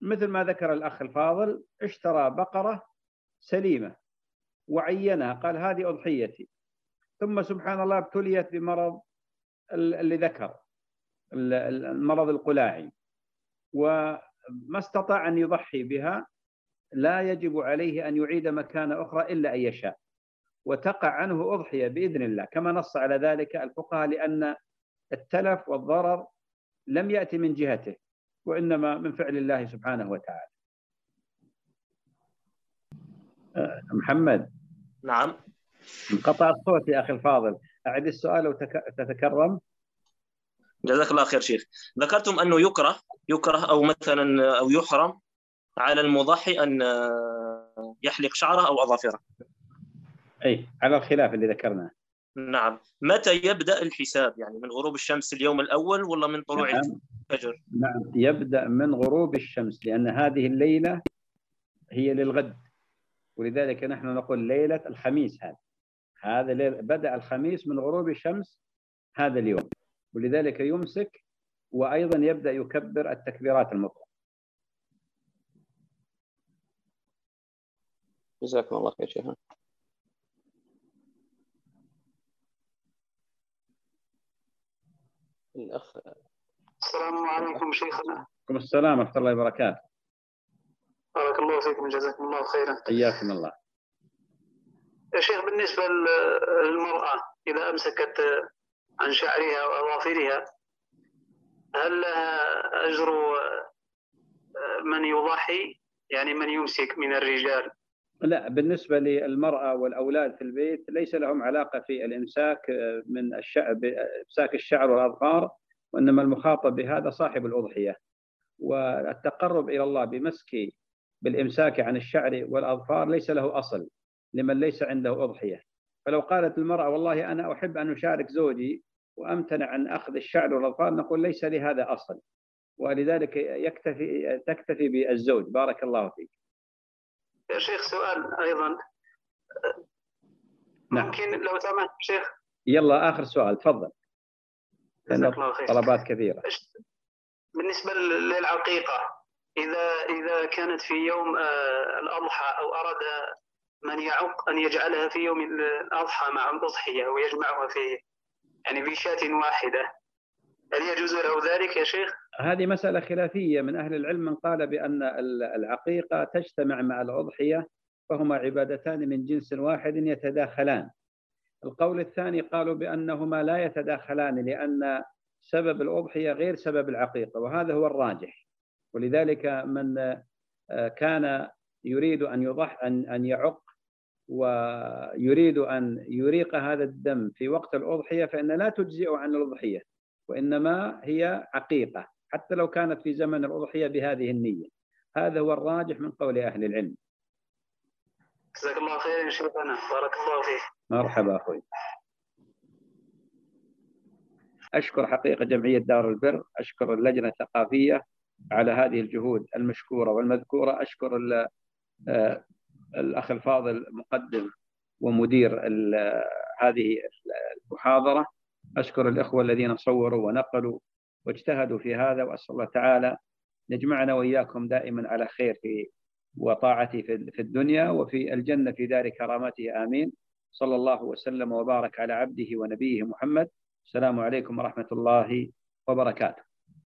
مثل ما ذكر الأخ الفاضل اشترى بقرة سليمة وعينها قال هذه أضحيتي. ثم سبحان الله ابتليت بمرض اللي ذكر المرض القلاعي وما استطاع أن يضحي بها لا يجب عليه أن يعيد مكان أخرى إلا أن يشاء. وتقع عنه أضحية بإذن الله. كما نص على ذلك الفقهاء لأن التلف والضرر لم يأتي من جهته وإنما من فعل الله سبحانه وتعالى. أه، محمد. نعم. انقطع الصوت يا أخي الفاضل. أعد السؤال وتتكرم جزاك الله خير شيخ. ذكرتم أنه يكره يكره أو مثلا أو يحرم على المضحي أن يحلق شعره أو أظافره. أي على الخلاف اللي ذكرناه. نعم. متى يبدأ الحساب؟ يعني من غروب الشمس اليوم الأول ولا من طلوع نعم. الفجر؟ نعم. يبدأ من غروب الشمس لأن هذه الليلة هي للغد. ولذلك نحن نقول ليلة الخميس هذا هذا بدأ الخميس من غروب الشمس هذا اليوم. ولذلك يمسك وأيضا يبدأ يكبر التكبيرات المطلقة. جزاكم الله خير شيخنا. الأخ السلام عليكم شيخنا. وعليكم السلام ورحمة الله وبركاته. بارك الله فيكم جزاكم الله خيرا. حياكم الله. يا شيخ بالنسبة للمرأة إذا أمسكت عن شعرها وأظافرها هل لها أجر من يضحي؟ يعني من يمسك من الرجال؟ لا بالنسبة للمرأة والأولاد في البيت ليس لهم علاقة في الإمساك من الشعر إمساك الشعر والأظفار وإنما المخاطب بهذا صاحب الأضحية. والتقرب إلى الله بمسك بالإمساك عن الشعر والأظفار ليس له أصل لمن ليس عنده أضحية. فلو قالت المرأة والله أنا أحب أن أشارك زوجي وأمتنع عن أخذ الشعر والأظفار نقول ليس لهذا أصل. ولذلك يكتفي تكتفي بالزوج. بارك الله فيك. يا شيخ سؤال أيضا. نعم. ممكن لو سمحت شيخ؟ يلا آخر سؤال تفضل. طلبات كثيرة. بالنسبة للعقيقة إذا إذا كانت في يوم آه، الأضحى أو أراد من يعق أن يجعلها في يوم الأضحى مع الأضحية ويجمعها في يعني في شاة واحدة هل يجوز له ذلك يا شيخ؟ هذه مسألة خلافية. من أهل العلم من قال بأن العقيقة تجتمع مع الأضحية فهما عبادتان من جنس واحد يتداخلان. القول الثاني قالوا بأنهما لا يتداخلان لأن سبب الأضحية غير سبب العقيقة وهذا هو الراجح. ولذلك من كان يريد أن يضح أن أن يعق ويريد أن يريق هذا الدم في وقت الأضحية فإن لا تجزئ عن الأضحية. وإنما هي عقيقة حتى لو كانت في زمن الأضحية بهذه النية. هذا هو الراجح من قول أهل العلم. جزاك الله خير يا شيخنا. بارك الله فيك. مرحبا أخوي. أشكر حقيقة جمعية دار البر أشكر اللجنة الثقافية على هذه الجهود المشكورة والمذكورة. أشكر آه، الأخ الفاضل مقدم ومدير هذه المحاضرة. أشكر الإخوة الذين صوروا ونقلوا واجتهدوا في هذا وأسأل الله تعالى يجمعنا وإياكم دائما على خير في وطاعته في الدنيا وفي الجنة في دار كرامته آمين. صلى الله وسلم وبارك على عبده ونبيه محمد. السلام عليكم ورحمة الله وبركاته.